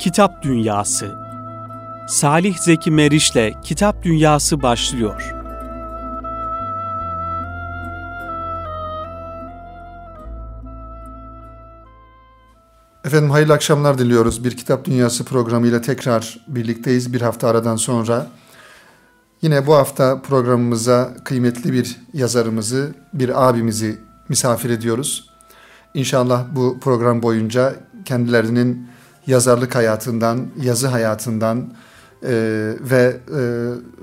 Kitap Dünyası Salih Zeki Meriç'le Kitap Dünyası başlıyor. Efendim hayırlı akşamlar diliyoruz. Bir Kitap Dünyası programıyla tekrar birlikteyiz bir hafta aradan sonra. Yine bu hafta programımıza kıymetli bir yazarımızı, bir abimizi misafir ediyoruz. İnşallah bu program boyunca kendilerinin yazarlık hayatından, yazı hayatından e, ve e,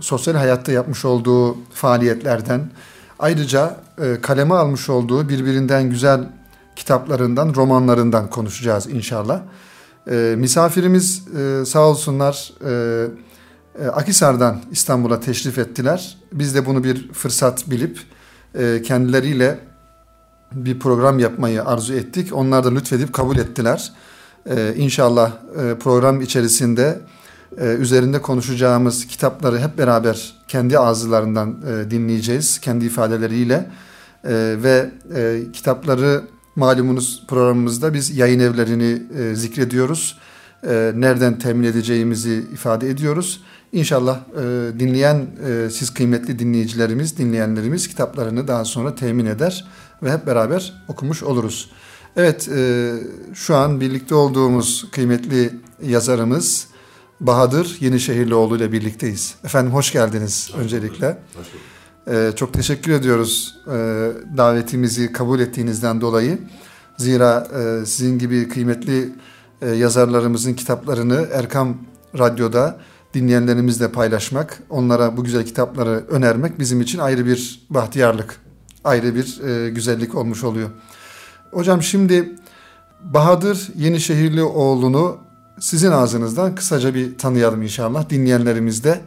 sosyal hayatta yapmış olduğu faaliyetlerden ayrıca e, kaleme almış olduğu birbirinden güzel kitaplarından, romanlarından konuşacağız inşallah. E, misafirimiz e, sağ olsunlar e, e, Akisar'dan İstanbul'a teşrif ettiler. Biz de bunu bir fırsat bilip e, kendileriyle bir program yapmayı arzu ettik. Onlar da lütfedip kabul ettiler. Ee, inşallah e, program içerisinde e, üzerinde konuşacağımız kitapları hep beraber kendi ağızlarından e, dinleyeceğiz. Kendi ifadeleriyle ve kitapları malumunuz programımızda biz yayın evlerini zikrediyoruz. Nereden temin edeceğimizi ifade ediyoruz. İnşallah dinleyen siz kıymetli dinleyicilerimiz, dinleyenlerimiz kitaplarını daha sonra temin eder ve hep beraber okumuş oluruz. Evet, e, şu an birlikte olduğumuz kıymetli yazarımız Bahadır Yenişehirlioğlu ile birlikteyiz. Efendim hoş geldiniz hoş öncelikle. Hoş e, çok teşekkür ediyoruz e, davetimizi kabul ettiğinizden dolayı. Zira e, sizin gibi kıymetli e, yazarlarımızın kitaplarını Erkam Radyo'da dinleyenlerimizle paylaşmak, onlara bu güzel kitapları önermek bizim için ayrı bir bahtiyarlık, ayrı bir e, güzellik olmuş oluyor. Hocam şimdi Bahadır Yenişehirlioğlu'nu sizin ağzınızdan kısaca bir tanıyalım inşallah. Dinleyenlerimiz de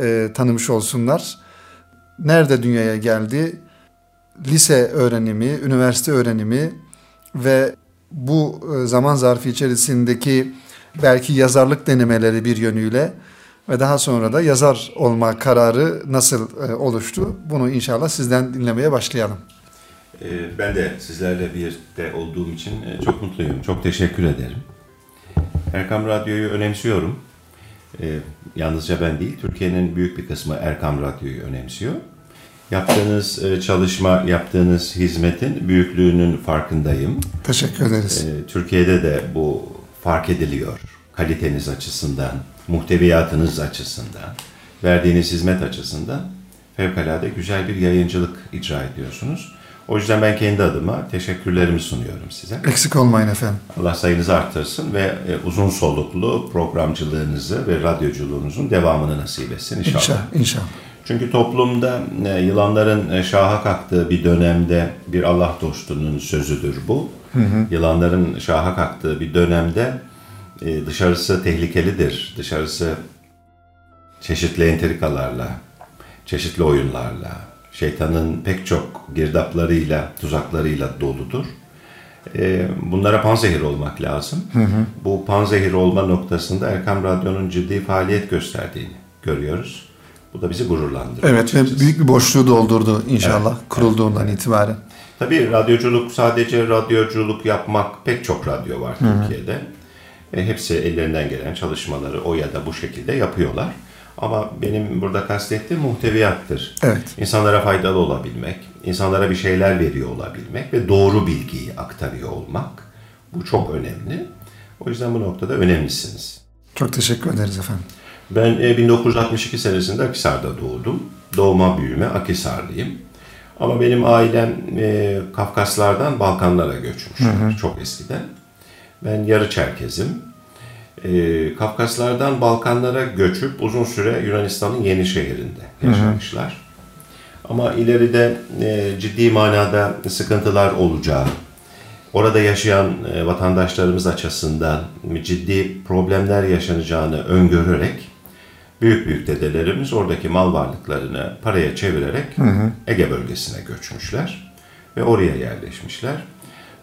e, tanımış olsunlar. Nerede dünyaya geldi? Lise öğrenimi, üniversite öğrenimi ve bu e, zaman zarfı içerisindeki belki yazarlık denemeleri bir yönüyle ve daha sonra da yazar olma kararı nasıl e, oluştu? Bunu inşallah sizden dinlemeye başlayalım. Ee, ben de sizlerle birlikte olduğum için e, çok mutluyum. Çok teşekkür ederim. Erkam Radyo'yu önemsiyorum. Ee, yalnızca ben değil, Türkiye'nin büyük bir kısmı Erkam Radyo'yu önemsiyor. Yaptığınız e, çalışma, yaptığınız hizmetin büyüklüğünün farkındayım. Teşekkür ederiz. Ee, Türkiye'de de bu fark ediliyor. Kaliteniz açısından, muhteviyatınız açısından, verdiğiniz hizmet açısından fevkalade güzel bir yayıncılık icra ediyorsunuz. O yüzden ben kendi adıma teşekkürlerimi sunuyorum size. Eksik olmayın efendim. Allah sayınızı arttırsın ve e, uzun soluklu programcılığınızı ve radyoculuğunuzun devamını nasip etsin inşallah. İnşallah. inşallah. Çünkü toplumda e, yılanların e, şaha kalktığı bir dönemde bir Allah dostunun sözüdür bu. Hı hı. Yılanların şaha kalktığı bir dönemde dışarısı tehlikelidir. Dışarısı çeşitli entrikalarla, çeşitli oyunlarla, şeytanın pek çok girdaplarıyla, tuzaklarıyla doludur. E, bunlara panzehir olmak lazım. Hı hı. Bu panzehir olma noktasında Erkam Radyo'nun ciddi faaliyet gösterdiğini görüyoruz. Bu da bizi gururlandırıyor. Evet ve büyük bir boşluğu doldurdu inşallah evet, kurulduğundan evet. itibaren. Tabii radyoculuk sadece radyoculuk yapmak pek çok radyo var hı hı. Türkiye'de. E, hepsi ellerinden gelen çalışmaları o ya da bu şekilde yapıyorlar. Ama benim burada kastettiğim muhteviyattır. Evet. İnsanlara faydalı olabilmek, insanlara bir şeyler veriyor olabilmek ve doğru bilgiyi aktarıyor olmak. Bu çok önemli. O yüzden bu noktada önemlisiniz. Çok teşekkür ederiz efendim. Ben 1962 e, senesinde Akisar'da doğdum. Doğma büyüme Akisarlıyım. Ama benim ailem e, Kafkaslardan Balkanlara göçmüşler hı hı. çok eskiden. Ben yarı Çerkezim e, Kafkaslardan Balkanlara göçüp uzun süre Yunanistan'ın yeni şehrinde yaşamışlar. Hı hı. Ama ileride e, ciddi manada sıkıntılar olacağı, orada yaşayan e, vatandaşlarımız açısından ciddi problemler yaşanacağını öngörerek büyük büyük dedelerimiz oradaki mal varlıklarını paraya çevirerek hı hı. Ege bölgesine göçmüşler ve oraya yerleşmişler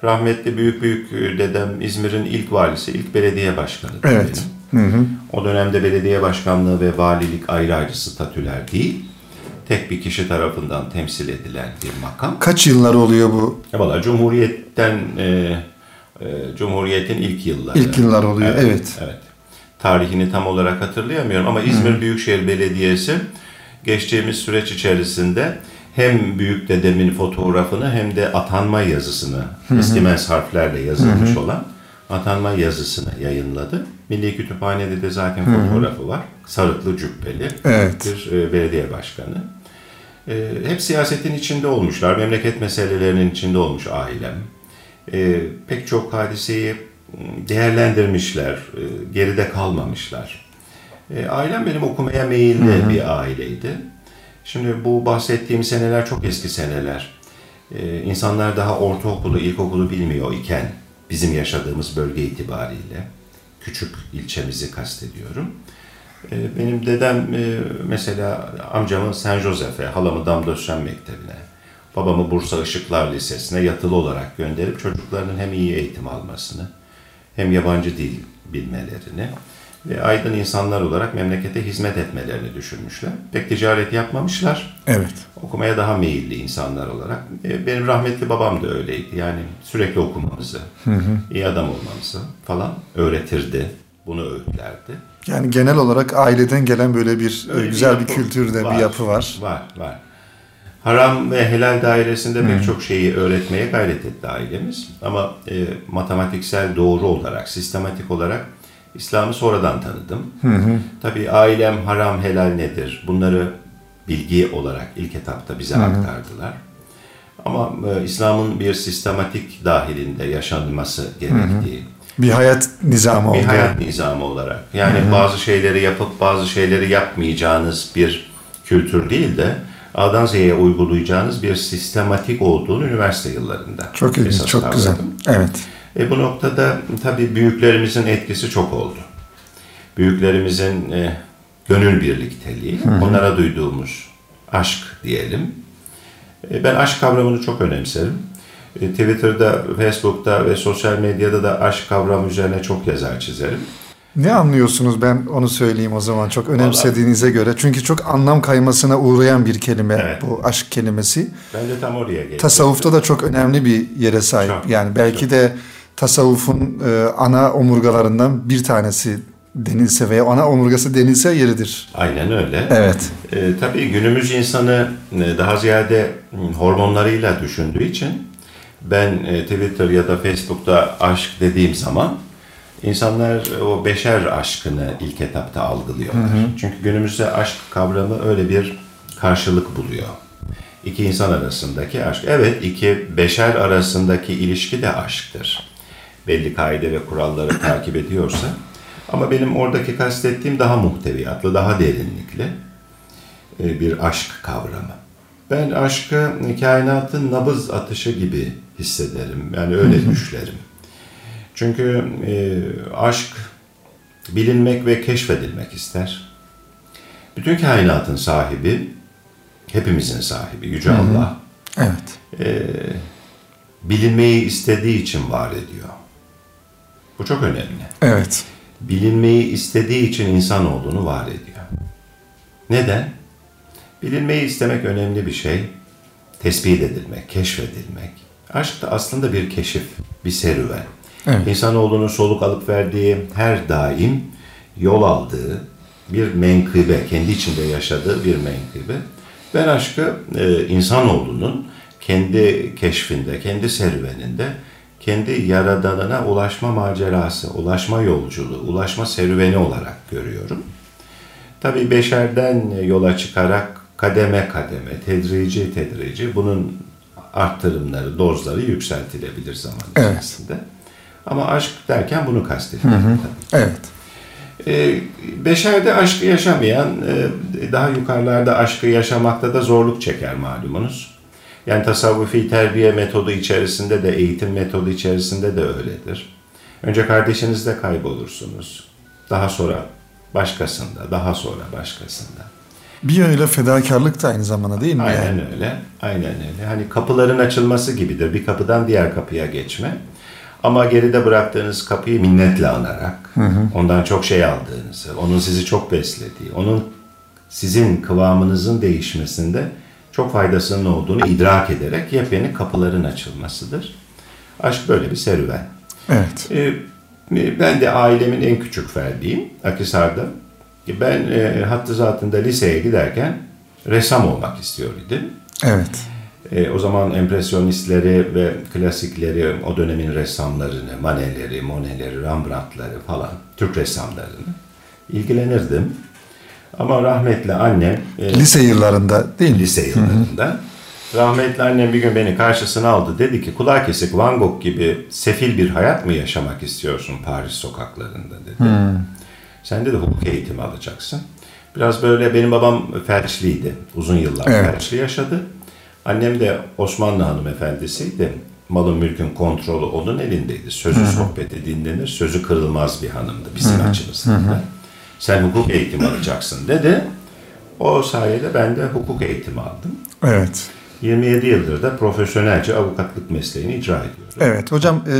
rahmetli büyük büyük e, dedem İzmir'in ilk valisi, ilk belediye başkanı. Evet. Hı hı. O dönemde belediye başkanlığı ve valilik ayrı ayrı statüler değil. Tek bir kişi tarafından temsil edilen bir makam. Kaç yıllar oluyor bu? E valla Cumhuriyet'ten e, e, Cumhuriyet'in ilk yılları. İlk yıllar oluyor, evet. Evet. evet. tarihini tam olarak hatırlayamıyorum ama İzmir Büyükşehir Belediyesi geçtiğimiz süreç içerisinde hem büyük dedemin fotoğrafını hem de atanma yazısını istimens harflerle yazılmış olan atanma yazısını yayınladı. Milli Kütüphane'de de zaten fotoğrafı var. Sarıklı cübbeli Evet. bir e, belediye başkanı. E, hep siyasetin içinde olmuşlar. Memleket meselelerinin içinde olmuş ailem. E, pek çok hadiseyi m, değerlendirmişler. e, geride kalmamışlar. E, ailem benim okumaya meyilli bir aileydi. Şimdi bu bahsettiğim seneler çok eski seneler. E, insanlar daha ortaokulu, ilkokulu bilmiyor iken bizim yaşadığımız bölge itibariyle küçük ilçemizi kastediyorum. E, benim dedem e, mesela amcamı Saint Joseph'e, halamı Damdöşen Mektebi'ne, babamı Bursa Işıklar Lisesi'ne yatılı olarak gönderip çocuklarının hem iyi eğitim almasını hem yabancı dil bilmelerini ve aydın insanlar olarak memlekete hizmet etmelerini düşünmüşler. Pek ticaret yapmamışlar. Evet. Okumaya daha meyilli insanlar olarak. E, Benim rahmetli babam da öyleydi. Yani sürekli okumamızı, iyi adam olmamızı falan öğretirdi. Bunu öğütlerdi. Yani genel olarak aileden gelen böyle bir e, Öyle güzel bir, yapı kültürde bir yapı var. Var, var. Haram ve helal dairesinde pek çok şeyi öğretmeye gayret etti ailemiz. Ama e, matematiksel doğru olarak, sistematik olarak İslam'ı sonradan tanıdım. Tabii ailem haram helal nedir? Bunları bilgi olarak ilk etapta bize aktardılar. Ama e, İslam'ın bir sistematik dahilinde yaşanması gerektiği, Bir hayat nizamı bir oldu. hayat nizamı olarak. Yani bazı şeyleri yapıp bazı şeyleri yapmayacağınız bir kültür değil de A'dan Z'ye uygulayacağınız bir sistematik olduğunu üniversite yıllarında. Çok ilginç, çok güzel. kavradım. Evet. E bu noktada tabii büyüklerimizin etkisi çok oldu. Büyüklerimizin e, gönül birlikteliği, onlara duyduğumuz aşk diyelim. E, ben aşk kavramını çok önemserim. E, Twitter'da, Facebook'ta ve sosyal medyada da aşk kavramı üzerine çok yazar çizerim. Ne anlıyorsunuz ben onu söyleyeyim o zaman çok önemsediğinize göre. Çünkü çok anlam kaymasına uğrayan bir kelime Evet. bu aşk kelimesi. Ben de tam oraya geldim. Tasavvufta da çok önemli bir yere sahip. Çok, yani belki de tasavvufun e, ana omurgalarından bir tanesi denilse veya ana omurgası denilse yeridir. Aynen öyle. Evet. E, tabii günümüz insanı e, daha ziyade hormonlarıyla düşündüğü için ben e, Twitter ya da Facebook'ta aşk dediğim zaman insanlar o beşer aşkını ilk etapta algılıyorlar. Çünkü günümüzde aşk kavramı öyle bir karşılık buluyor. İki insan arasındaki aşk. Evet iki beşer arasındaki ilişki de aşktır. Belli kaide ve kuralları takip ediyorsa. Ama benim oradaki kastettiğim daha muhteviyatlı, daha derinlikli e, bir aşk kavramı. Ben aşkı kainatın nabız atışı gibi hissederim. Yani öyle düşlerim. Çünkü e, aşk bilinmek ve keşfedilmek ister. Bütün kainatın sahibi, hepimizin sahibi Yüce Allah. Evet. e, bilinmeyi istediği için var ediyor. Bu çok önemli. Evet. Bilinmeyi istediği için insanoğlunu var ediyor. Neden? Bilinmeyi istemek önemli bir şey. Tespit edilmek, keşfedilmek. Aşk da aslında bir keşif, bir serüven. Evet. İnsanoğlunun soluk alıp verdiği her daim yol aldığı bir menkıbe, kendi içinde yaşadığı bir menkıbe. Ben aşkı e, insanoğlunun kendi keşfinde, kendi serüveninde, kendi yaradanına ulaşma macerası, ulaşma yolculuğu, ulaşma serüveni olarak görüyorum. Tabii beşerden yola çıkarak kademe kademe, tedrici tedrici bunun arttırımları, dozları yükseltilebilir zaman Evet. içerisinde. Ama aşk derken bunu kastediyorum tabii. Evet. Ee, beşerde aşkı yaşamayan, e, daha yukarılarda aşkı yaşamakta da zorluk çeker malumunuz. Yani tasavvufi terbiye metodu içerisinde de, eğitim metodu içerisinde de öyledir. Önce kardeşinizde kaybolursunuz. Daha sonra başkasında, daha sonra başkasında. Bir yönüyle fedakarlık da aynı zamanda değil mi? yani? Aynen öyle. Aynen öyle. Hani kapıların açılması gibidir. Bir kapıdan diğer kapıya geçme. Ama geride bıraktığınız kapıyı minnetle anarak, ondan çok şey aldığınızı, onun sizi çok beslediği, onun sizin kıvamınızın değişmesinde çok faydasının olduğunu idrak ederek yepyeni kapıların açılmasıdır. Aşk böyle bir serüven. Evet. Ee, Ben de ailemin en küçük ferdiyim Akisar'da. Ben e, hattı zatında liseye giderken ressam olmak istiyor idim. Evet. E, o zaman empresyonistleri ve klasikleri, o dönemin ressamlarını, Manet'leri, Monet'leri, Rembrandt'ları falan, Türk ressamlarını ilgilenirdim. Ama rahmetli annem... E, lise yıllarında değil mi? Lise yıllarında. Hı-hı. Rahmetli annem bir gün beni karşısına aldı. Dedi ki kulağı kesik Van Gogh gibi sefil bir hayat mı yaşamak istiyorsun Paris sokaklarında dedi. Hı. Sen de hukuk eğitimi alacaksın. Biraz böyle benim babam felçliydi. Uzun yıllar evet. felçli yaşadı. Annem de Osmanlı hanımefendisiydi. Malın mülkün kontrolü onun elindeydi. Sözü Hı-hı. sohbeti dinlenir, sözü kırılmaz bir hanımdı bizim Hı-hı. açımızdan. Hı-hı. Sen hukuk eğitimi alacaksın dedi. O sayede ben de hukuk eğitimi aldım. Evet. 27 yıldır da profesyonelce avukatlık mesleğini icra ediyorum. Evet hocam e,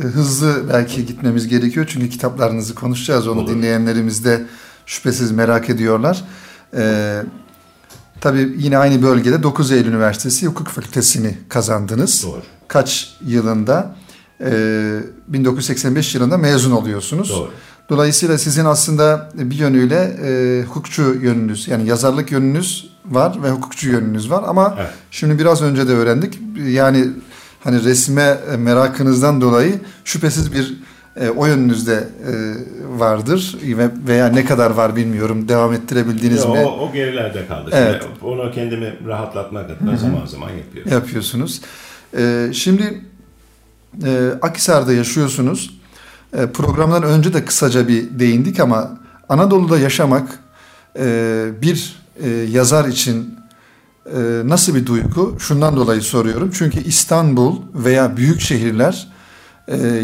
e hızlı belki gitmemiz gerekiyor çünkü kitaplarınızı konuşacağız. Onu Olur. dinleyenlerimiz de şüphesiz merak ediyorlar. E, tabii yine aynı bölgede 9 Eylül Üniversitesi Hukuk Fakültesini kazandınız. Doğru. Kaç yılında? E, 1985 yılında mezun oluyorsunuz. Doğru. Dolayısıyla sizin aslında bir yönüyle e, hukukçu yönünüz yani yazarlık yönünüz var ve hukukçu yönünüz var ama evet. şimdi biraz önce de öğrendik yani hani resme merakınızdan dolayı şüphesiz bir e, o yönünüzde e, vardır ve veya ne kadar var bilmiyorum devam ettirebildiğiniz Yo, mi? O, o gerilerde kaldı. Evet. Şimdi onu kendimi rahatlatmak adına Hı-hı. zaman zaman yapıyorum. Yapıyorsunuz. E, şimdi e, Akisar'da yaşıyorsunuz. E, programdan önce de kısaca bir değindik ama Anadolu'da yaşamak e, bir e, yazar için nasıl bir duygu? Şundan dolayı soruyorum. Çünkü İstanbul veya büyük şehirler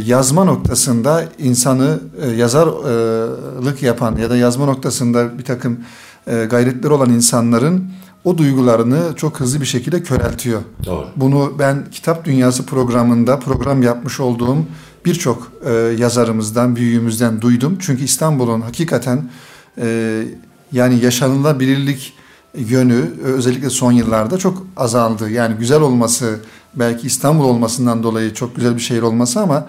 yazma noktasında insanı yazarlık yapan ya da yazma noktasında bir takım gayretleri olan insanların o duygularını çok hızlı bir şekilde köreltiyor. Doğru. Bunu ben Kitap Dünyası programında program yapmış olduğum birçok e, yazarımızdan, büyüğümüzden duydum. Çünkü İstanbul'un hakikaten e, yani yaşanılabilirlik yönü özellikle son yıllarda çok azaldı. Yani güzel olması belki İstanbul olmasından dolayı çok güzel bir şehir olması ama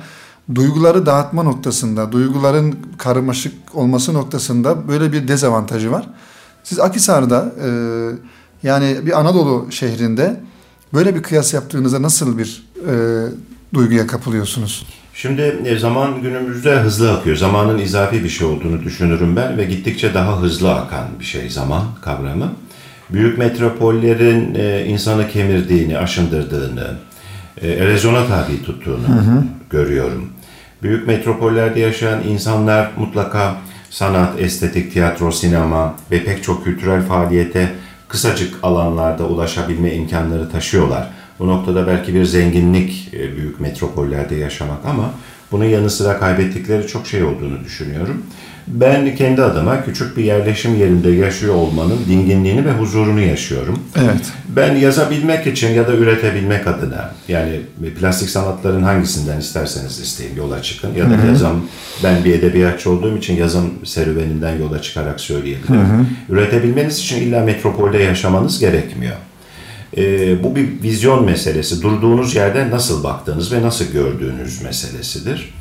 duyguları dağıtma noktasında, duyguların karmaşık olması noktasında böyle bir dezavantajı var. Siz Akisar'da e, yani bir Anadolu şehrinde böyle bir kıyas yaptığınızda nasıl bir e, duyguya kapılıyorsunuz? Şimdi e, zaman günümüzde hızlı akıyor. Zamanın izafi bir şey olduğunu düşünürüm ben ve gittikçe daha hızlı akan bir şey zaman kavramı. Büyük metropollerin e, insanı kemirdiğini, aşındırdığını, e, erozyona tabi tuttuğunu hı hı. görüyorum. Büyük metropollerde yaşayan insanlar mutlaka sanat, estetik, tiyatro, sinema ve pek çok kültürel faaliyete kısacık alanlarda ulaşabilme imkanları taşıyorlar. Bu noktada belki bir zenginlik e, büyük metropollerde yaşamak ama bunun yanı sıra kaybettikleri çok şey olduğunu düşünüyorum. Ben kendi adıma küçük bir yerleşim yerinde yaşıyor olmanın dinginliğini ve huzurunu yaşıyorum. Evet. Ben yazabilmek için ya da üretebilmek adına yani plastik sanatların hangisinden isterseniz isteyin yola çıkın ya da Hı-hı. yazım ben bir edebiyatçı olduğum için yazım serüveninden yola çıkarak söyleyebilirim. Hı-hı. Üretebilmeniz için illa metropolde yaşamanız gerekmiyor. E, bu bir vizyon meselesi. Durduğunuz yerde nasıl baktığınız ve nasıl gördüğünüz meselesidir.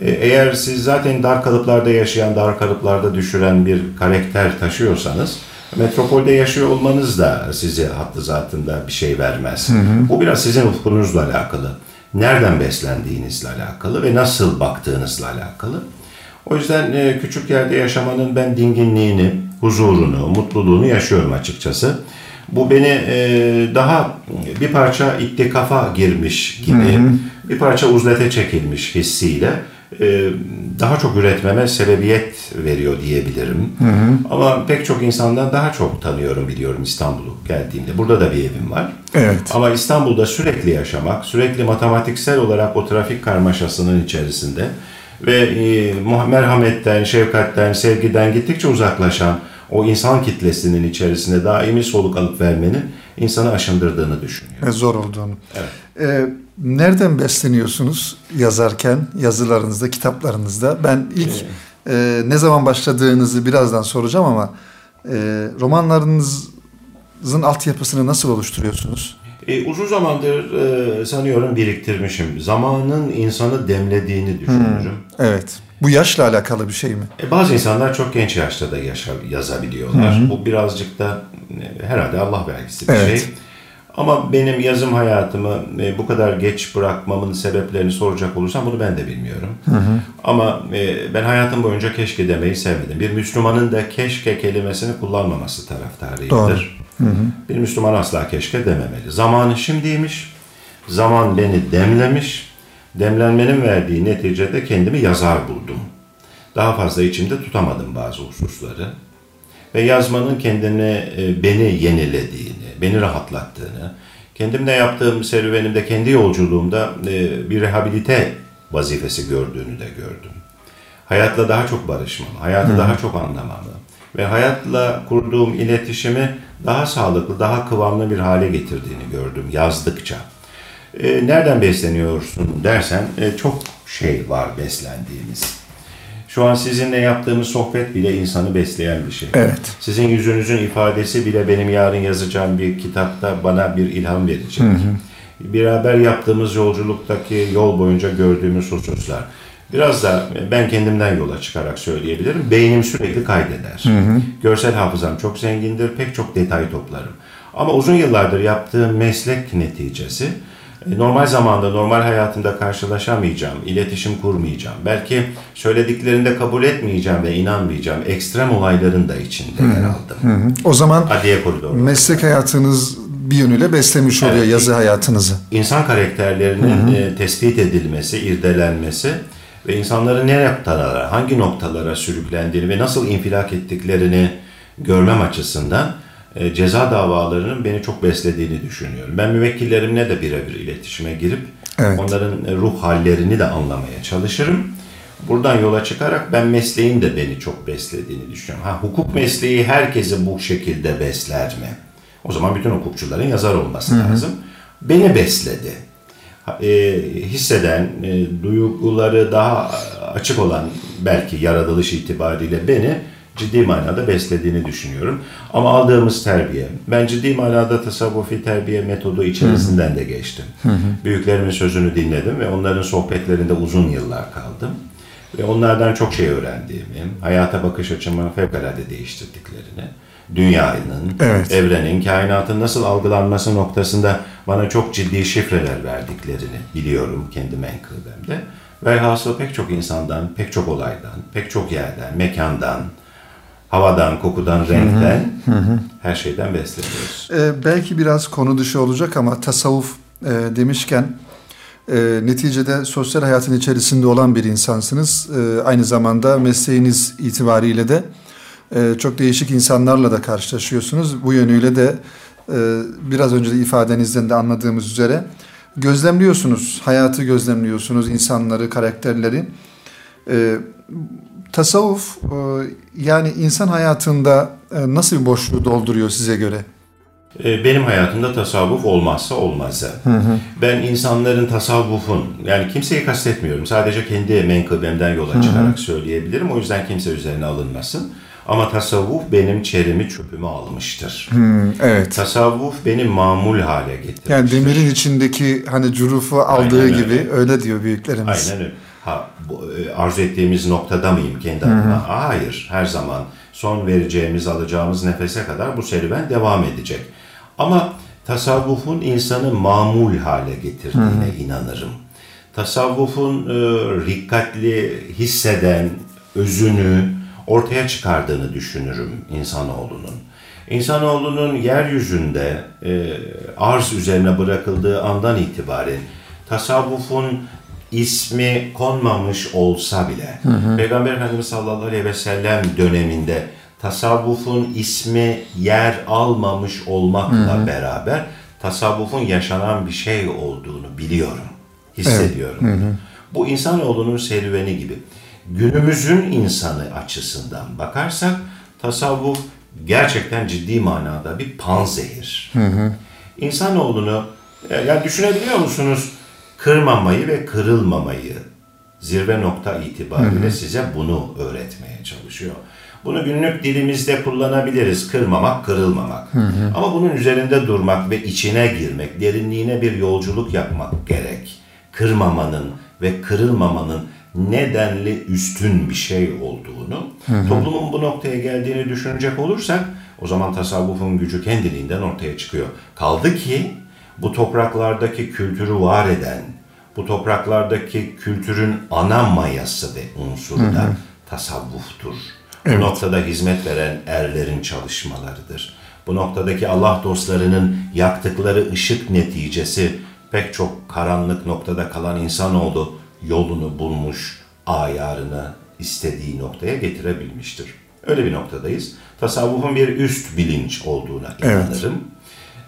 E, eğer siz zaten dar kalıplarda yaşayan, dar kalıplarda düşüren bir karakter taşıyorsanız metropolde yaşıyor olmanız da size hattı zatında bir şey vermez. Hı hı. Bu biraz sizin ufkunuzla alakalı. Nereden beslendiğinizle alakalı ve nasıl baktığınızla alakalı. O yüzden e, küçük yerde yaşamanın ben dinginliğini, huzurunu, mutluluğunu yaşıyorum açıkçası. Bu beni e, daha bir parça ittikafa girmiş gibi, hı hı. bir parça uzlete çekilmiş hissiyle e, daha çok üretmeme sebebiyet veriyor diyebilirim. Hı hı. Ama pek çok insandan daha çok tanıyorum, biliyorum İstanbul'u geldiğimde. Burada da bir evim var. Evet. Ama İstanbul'da sürekli yaşamak, sürekli matematiksel olarak o trafik karmaşasının içerisinde ve e, merhametten, şefkatten, sevgiden gittikçe uzaklaşan o insan kitlesinin içerisinde daimi soluk alıp vermenin insanı aşındırdığını düşünüyorum. Ve zor olduğunu. Evet. Ee, nereden besleniyorsunuz yazarken, yazılarınızda, kitaplarınızda? Ben ilk ee, e, ne zaman başladığınızı birazdan soracağım ama e, romanlarınızın altyapısını nasıl oluşturuyorsunuz? E, uzun zamandır e, sanıyorum biriktirmişim. Zamanın insanı demlediğini düşünürüm. Evet. Bu yaşla alakalı bir şey mi? E, bazı insanlar çok genç yaşta da yaşa, yazabiliyorlar. Bu birazcık da e, herhalde Allah vergisi bir Evet. şey. Ama benim yazım hayatımı e, bu kadar geç bırakmamın sebeplerini soracak olursam bunu ben de bilmiyorum. Ama e, ben hayatım boyunca keşke demeyi sevmedim. Bir Müslümanın da keşke kelimesini kullanmaması taraftarıyımdır. Doğru. Bir Müslüman asla keşke dememeli. Zamanı şimdiymiş. Zaman beni demlemiş. Demlenmenin verdiği neticede kendimi yazar buldum. Daha fazla içimde tutamadım bazı hususları. Ve yazmanın kendini, e, beni yenilediğini, beni rahatlattığını, kendimle yaptığım serüvenimde, kendi yolculuğumda e, bir rehabilite vazifesi gördüğünü de gördüm. Hayatla daha çok barışmamı, hayatı daha çok anlamamı ve hayatla kurduğum iletişimi daha sağlıklı, daha kıvamlı bir hale getirdiğini gördüm yazdıkça. E, nereden besleniyorsun dersen e, çok şey var beslendiğimiz. Şu an sizinle yaptığımız sohbet bile insanı besleyen bir şey. Evet. Sizin yüzünüzün ifadesi bile benim yarın yazacağım bir kitapta bana bir ilham verecek. Beraber yaptığımız yolculuktaki yol boyunca gördüğümüz hususlar. Biraz da ben kendimden yola çıkarak söyleyebilirim. Beynim sürekli kaydeder. Görsel hafızam çok zengindir. Pek çok detay toplarım. Ama uzun yıllardır yaptığım meslek neticesi normal zamanda, normal hayatımda karşılaşamayacağım, iletişim kurmayacağım. Belki söylediklerinde kabul etmeyeceğim ve inanmayacağım. Ekstrem olayların da içinde yer aldım. O zaman koridoru. meslek hayatınız bir yönüyle beslemiş oluyor Evet. yazı hayatınızı. İnsan karakterlerinin e, tespit edilmesi, irdelenmesi ve insanların ne noktalara, hangi noktalara sürüklendiğini ve nasıl infilak ettiklerini görmem açısından e, ceza davalarının beni çok beslediğini düşünüyorum. Ben müvekkillerimle de birebir iletişime girip Evet. onların ruh hallerini de anlamaya çalışırım. Buradan yola çıkarak ben mesleğin de beni çok beslediğini düşünüyorum. Ha, hukuk mesleği herkesi bu şekilde besler mi? O zaman bütün hukukçuların yazar olması lazım. Beni besledi. E, hisseden, e, duyguları daha açık olan belki yaratılış itibariyle beni ciddi manada beslediğini düşünüyorum. Ama aldığımız terbiye, ben ciddi manada tasavvufi terbiye metodu içerisinden de geçtim. Büyüklerimin sözünü dinledim ve onların sohbetlerinde uzun yıllar kaldım. Ve onlardan çok şey öğrendiğimi, hayata bakış açımı fevkalade değiştirdiklerini, dünyanın, Evet. evrenin, kainatın nasıl algılanması noktasında bana çok ciddi şifreler verdiklerini biliyorum kendi menkıbemde. Velhasıl pek çok insandan, pek çok olaydan, pek çok yerden, mekandan, havadan, kokudan, renkten, her şeyden besleniyoruz. Ee, belki biraz konu dışı olacak ama tasavvuf e, demişken e, neticede sosyal hayatın içerisinde olan bir insansınız. E, aynı zamanda mesleğiniz itibariyle de e, çok değişik insanlarla da karşılaşıyorsunuz. Bu yönüyle de e, biraz önce de ifadenizden de anladığımız üzere gözlemliyorsunuz, hayatı gözlemliyorsunuz, insanları, karakterleri. E, tasavvuf e, yani insan hayatında e, nasıl bir boşluğu dolduruyor size göre? Ee, Benim hayatımda tasavvuf olmazsa olmazı. Ben insanların tasavvufun, yani kimseyi kastetmiyorum. Sadece kendi menkıbemden yola çıkarak söyleyebilirim. O yüzden kimse üzerine alınmasın. Ama tasavvuf benim çerimi çöpümü almıştır. Hmm, evet. Tasavvuf beni mamul hale getirmiştir. Yani demirin içindeki hani curufu aldığı Aynen öyle. gibi öyle diyor büyüklerimiz. Aynen öyle. Ha, bu, e, arzu ettiğimiz noktada mıyım kendi adıma? Hayır. Her zaman son vereceğimiz, alacağımız nefese kadar bu serüven devam edecek. Ama tasavvufun insanı mamul hale getirdiğine inanırım. Tasavvufun e, rikkatli hisseden, özünü ortaya çıkardığını düşünürüm insanoğlunun. İnsanoğlunun yeryüzünde e, arz üzerine bırakıldığı andan itibaren tasavvufun ismi konmamış olsa bile Peygamber Efendimiz sallallahu aleyhi ve sellem döneminde tasavvufun ismi yer almamış olmakla beraber tasavvufun yaşanan bir şey olduğunu biliyorum, hissediyorum. Bu insanoğlunun serüveni gibi. Günümüzün insanı açısından bakarsak tasavvuf gerçekten ciddi manada bir panzehir. İnsanoğlunu e, yani düşünebiliyor musunuz? Kırmamayı ve kırılmamayı zirve nokta itibariyle size bunu öğretmeye çalışıyor. Bunu günlük dilimizde kullanabiliriz. Kırmamak, kırılmamak. Ama bunun üzerinde durmak ve içine girmek, derinliğine bir yolculuk yapmak gerek. Kırmamanın ve kırılmamanın nedenli üstün bir şey olduğunu, toplumun bu noktaya geldiğini düşünecek olursak o zaman tasavvufun gücü kendiliğinden ortaya çıkıyor. Kaldı ki bu topraklardaki kültürü var eden, bu topraklardaki kültürün ana mayası ve unsuru da tasavvuftur. Evet. Bu noktada hizmet veren erlerin çalışmalarıdır. Bu noktadaki Allah dostlarının yaktıkları ışık neticesi pek çok karanlık noktada kalan insanoğlu yolunu bulmuş, ayarını istediği noktaya getirebilmiştir. Öyle bir noktadayız. Tasavvufun bir üst bilinç olduğuna Evet.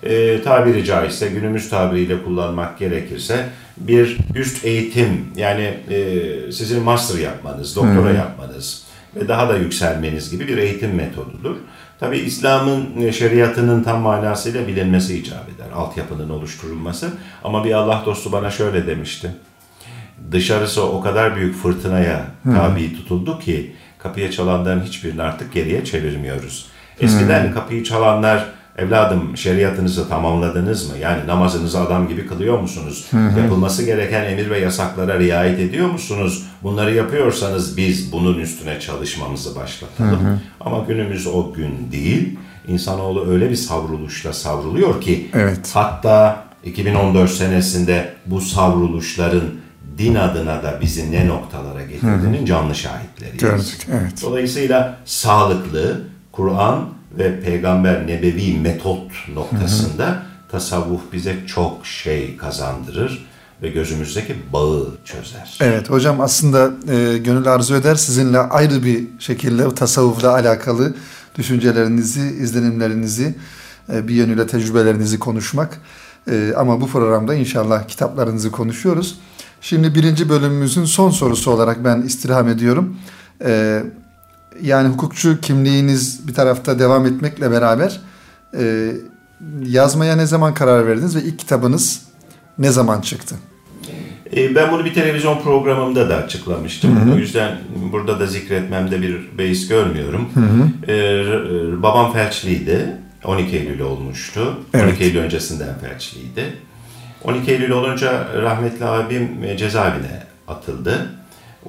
Ee, tabiri caizse günümüz tabiriyle kullanmak gerekirse bir üst eğitim yani e, sizin master yapmanız, doktora yapmanız ve daha da yükselmeniz gibi bir eğitim metodudur. Tabi İslam'ın e, şeriatının tam manasıyla bilinmesi icap eder. Altyapının oluşturulması. Ama bir Allah dostu bana şöyle demişti. Dışarısı o kadar büyük fırtınaya tabi tutuldu ki kapıya çalanların hiçbirini artık geriye çevirmiyoruz. Eskiden kapıyı çalanlar evladım şeriatınızı tamamladınız mı? Yani namazınızı adam gibi kılıyor musunuz? Yapılması gereken emir ve yasaklara riayet ediyor musunuz? Bunları yapıyorsanız biz bunun üstüne çalışmamızı başlatalım. Ama günümüz o gün değil. İnsanoğlu öyle bir savruluşla savruluyor ki Evet. hatta 2014 senesinde bu savruluşların din adına da bizi ne noktalara getirdiğinin canlı şahitleriyiz. Gördük, evet. Dolayısıyla sağlıklı Kur'an ve peygamber nebevi metot noktasında tasavvuf bize çok şey kazandırır ve gözümüzdeki bağı çözer. Evet hocam aslında e, gönül arzu eder sizinle ayrı bir şekilde tasavvufla alakalı düşüncelerinizi, izlenimlerinizi, e, bir yönüyle tecrübelerinizi konuşmak. E, ama bu programda inşallah kitaplarınızı konuşuyoruz. Şimdi birinci bölümümüzün son sorusu olarak ben istirham ediyorum. E, yani hukukçu kimliğiniz bir tarafta devam etmekle beraber e, yazmaya ne zaman karar verdiniz ve ilk kitabınız ne zaman çıktı? E, Ben bunu bir televizyon programımda da açıklamıştım. O yüzden burada da zikretmemde bir beis görmüyorum. E, r- r- babam felçliydi. 12 Eylül olmuştu. Evet. 12 Eylül öncesinden felçliydi. 12 Eylül olunca rahmetli abim e, cezaevine atıldı.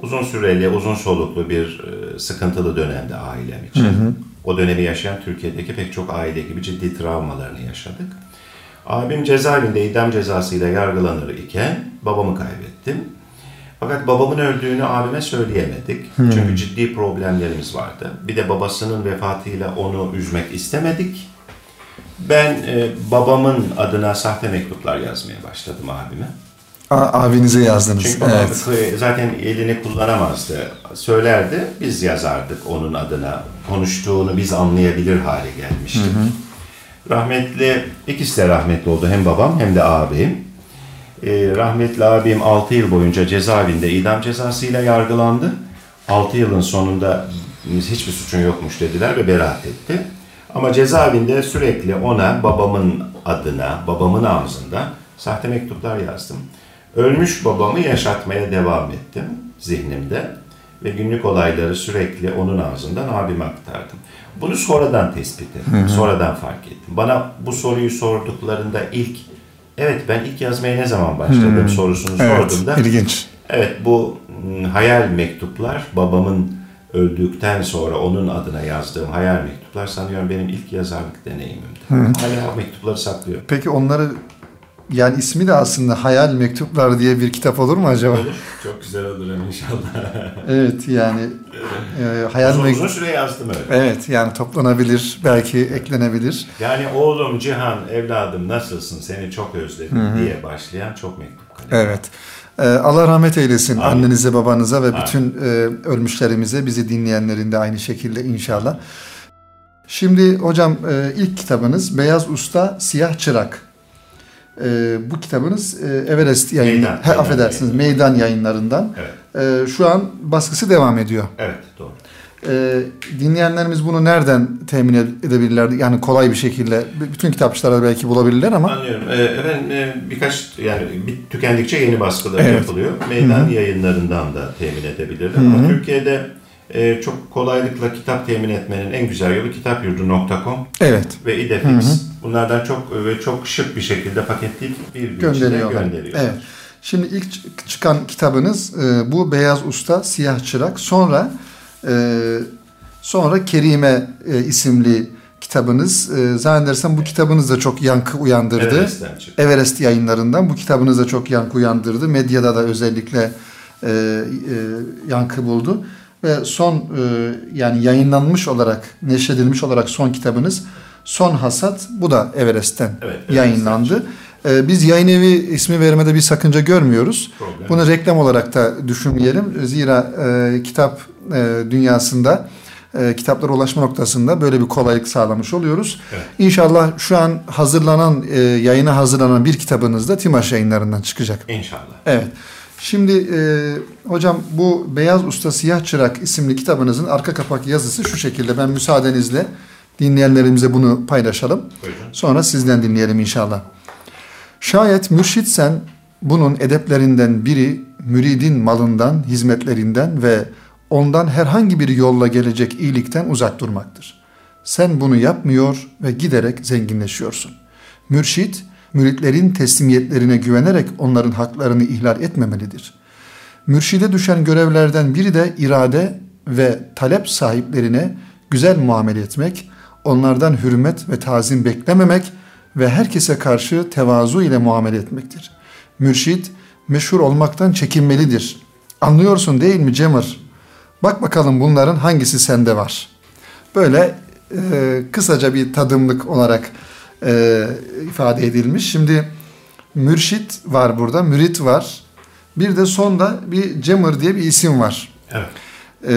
Uzun süreli, uzun soluklu bir e, sıkıntılı dönemde ailem için. O dönemi yaşayan Türkiye'deki pek çok aile gibi ciddi travmalarını yaşadık. Abim cezaevinde idam cezasıyla yargılanır iken babamı kaybettim. Fakat babamın öldüğünü abime söyleyemedik. Çünkü ciddi problemlerimiz vardı. Bir de babasının vefatıyla onu üzmek istemedik. Ben e, babamın adına sahte mektuplar yazmaya başladım abime. A- abinize yazdınız. Çünkü evet. zaten elini kullanamazdı. Söylerdi, biz yazardık onun adına. Konuştuğunu biz anlayabilir hale gelmiştik. Rahmetli, ikisi de rahmetli oldu. Hem babam hem de abim. Ee, rahmetli abim 6 yıl boyunca cezaevinde idam cezasıyla yargılandı. 6 yılın sonunda hiçbir suçun yokmuş dediler ve beraat etti. Ama cezaevinde sürekli ona babamın adına, babamın ağzından sahte mektuplar yazdım. Ölmüş babamı yaşatmaya devam ettim zihnimde ve günlük olayları sürekli onun ağzından abime aktardım. Bunu sonradan tespit ettim, sonradan fark ettim. Bana bu soruyu sorduklarında ilk, evet ben ilk yazmaya ne zaman başladım sorusunu Evet, sorduğumda, ilginç. evet bu mm, hayal mektuplar babamın öldükten sonra onun adına yazdığım hayal mektuplar sanıyorum benim ilk yazarlık deneyimimdi. Hala mektupları saklıyorum. Peki onları yani ismi de aslında Hayal Mektuplar diye bir kitap olur mu acaba? Olur. Çok güzel olur inşallah. Evet yani e, Hayal uzun, uzun süre yazdım öyle. Evet yani toplanabilir, belki eklenebilir. Yani oğlum Cihan evladım nasılsın seni çok özledim diye başlayan çok mektup kalem. Evet. E, Allah rahmet eylesin Amin. annenize, babanıza ve Amin. bütün e, ölmüşlerimize, bizi dinleyenlerin de aynı şekilde inşallah. Şimdi hocam e, ilk kitabınız Beyaz Usta Siyah Çırak. E, bu kitabınız e, Everest yayını, Meydan, he, Meydan affedersiniz yayınları. Meydan yayınlarından. Evet. E, şu an baskısı devam ediyor. Evet doğru. E, dinleyenlerimiz bunu nereden temin edebilirler? Yani kolay bir şekilde. Bütün kitapçılarda belki bulabilirler ama. Anlıyorum. Ee, efendim e, birkaç yani bir, tükendikçe yeni baskılar Evet. yapılıyor. Meydan yayınlarından da temin edebilirler. Ama Türkiye'de e, çok kolaylıkla kitap temin etmenin en güzel yolu kitapyurdu.com Evet. ve İdefix. Bunlardan çok ve çok şık bir şekilde paketleyip bir gün Gönderiyorlar. gönderiyorlar. Evet. Şimdi ilk çıkan kitabınız e, bu Beyaz Usta Siyah Çırak. Sonra e, sonra Kerime e, isimli kitabınız. E, zannedersem bu kitabınız da çok yankı uyandırdı. Everest'ten çıktı. Everest yayınlarından bu kitabınız da çok yankı uyandırdı. Medyada da özellikle e, e, yankı buldu. Ve son e, yani yayınlanmış olarak, neşredilmiş olarak son kitabınız Son Hasat. Bu da Everest'ten Evet, Everest'ten yayınlandı. E, biz yayın evi ismi vermede bir sakınca görmüyoruz. Problem. Bunu reklam olarak da düşünmeyelim. Zira e, kitap e, dünyasında e, kitaplara ulaşma noktasında böyle bir kolaylık sağlamış oluyoruz. Evet. İnşallah şu an hazırlanan, e, yayına hazırlanan bir kitabınız da Timaş yayınlarından çıkacak. İnşallah. Evet. Şimdi e, hocam bu Beyaz Usta Siyah Çırak isimli kitabınızın arka kapak yazısı şu şekilde. Ben müsaadenizle dinleyenlerimize bunu paylaşalım. Sonra sizden dinleyelim inşallah. Şayet mürşitsen bunun edeplerinden biri müridin malından, hizmetlerinden ve ondan herhangi bir yolla gelecek iyilikten uzak durmaktır. Sen bunu yapmıyor ve giderek zenginleşiyorsun. Mürşit, müritlerin teslimiyetlerine güvenerek onların haklarını ihlal etmemelidir. Mürşide düşen görevlerden biri de irade ve talep sahiplerine güzel muamele etmek, onlardan hürmet ve tazim beklememek ve herkese karşı tevazu ile muamele etmektir. Mürşit meşhur olmaktan çekinmelidir. Anlıyorsun değil mi Cemır? Bak bakalım bunların hangisi sende var. Böyle e, kısaca bir tadımlık olarak e, ifade edilmiş. Şimdi mürşit var burada, mürit var. Bir de sonda bir Cemır diye bir isim var. Evet. E,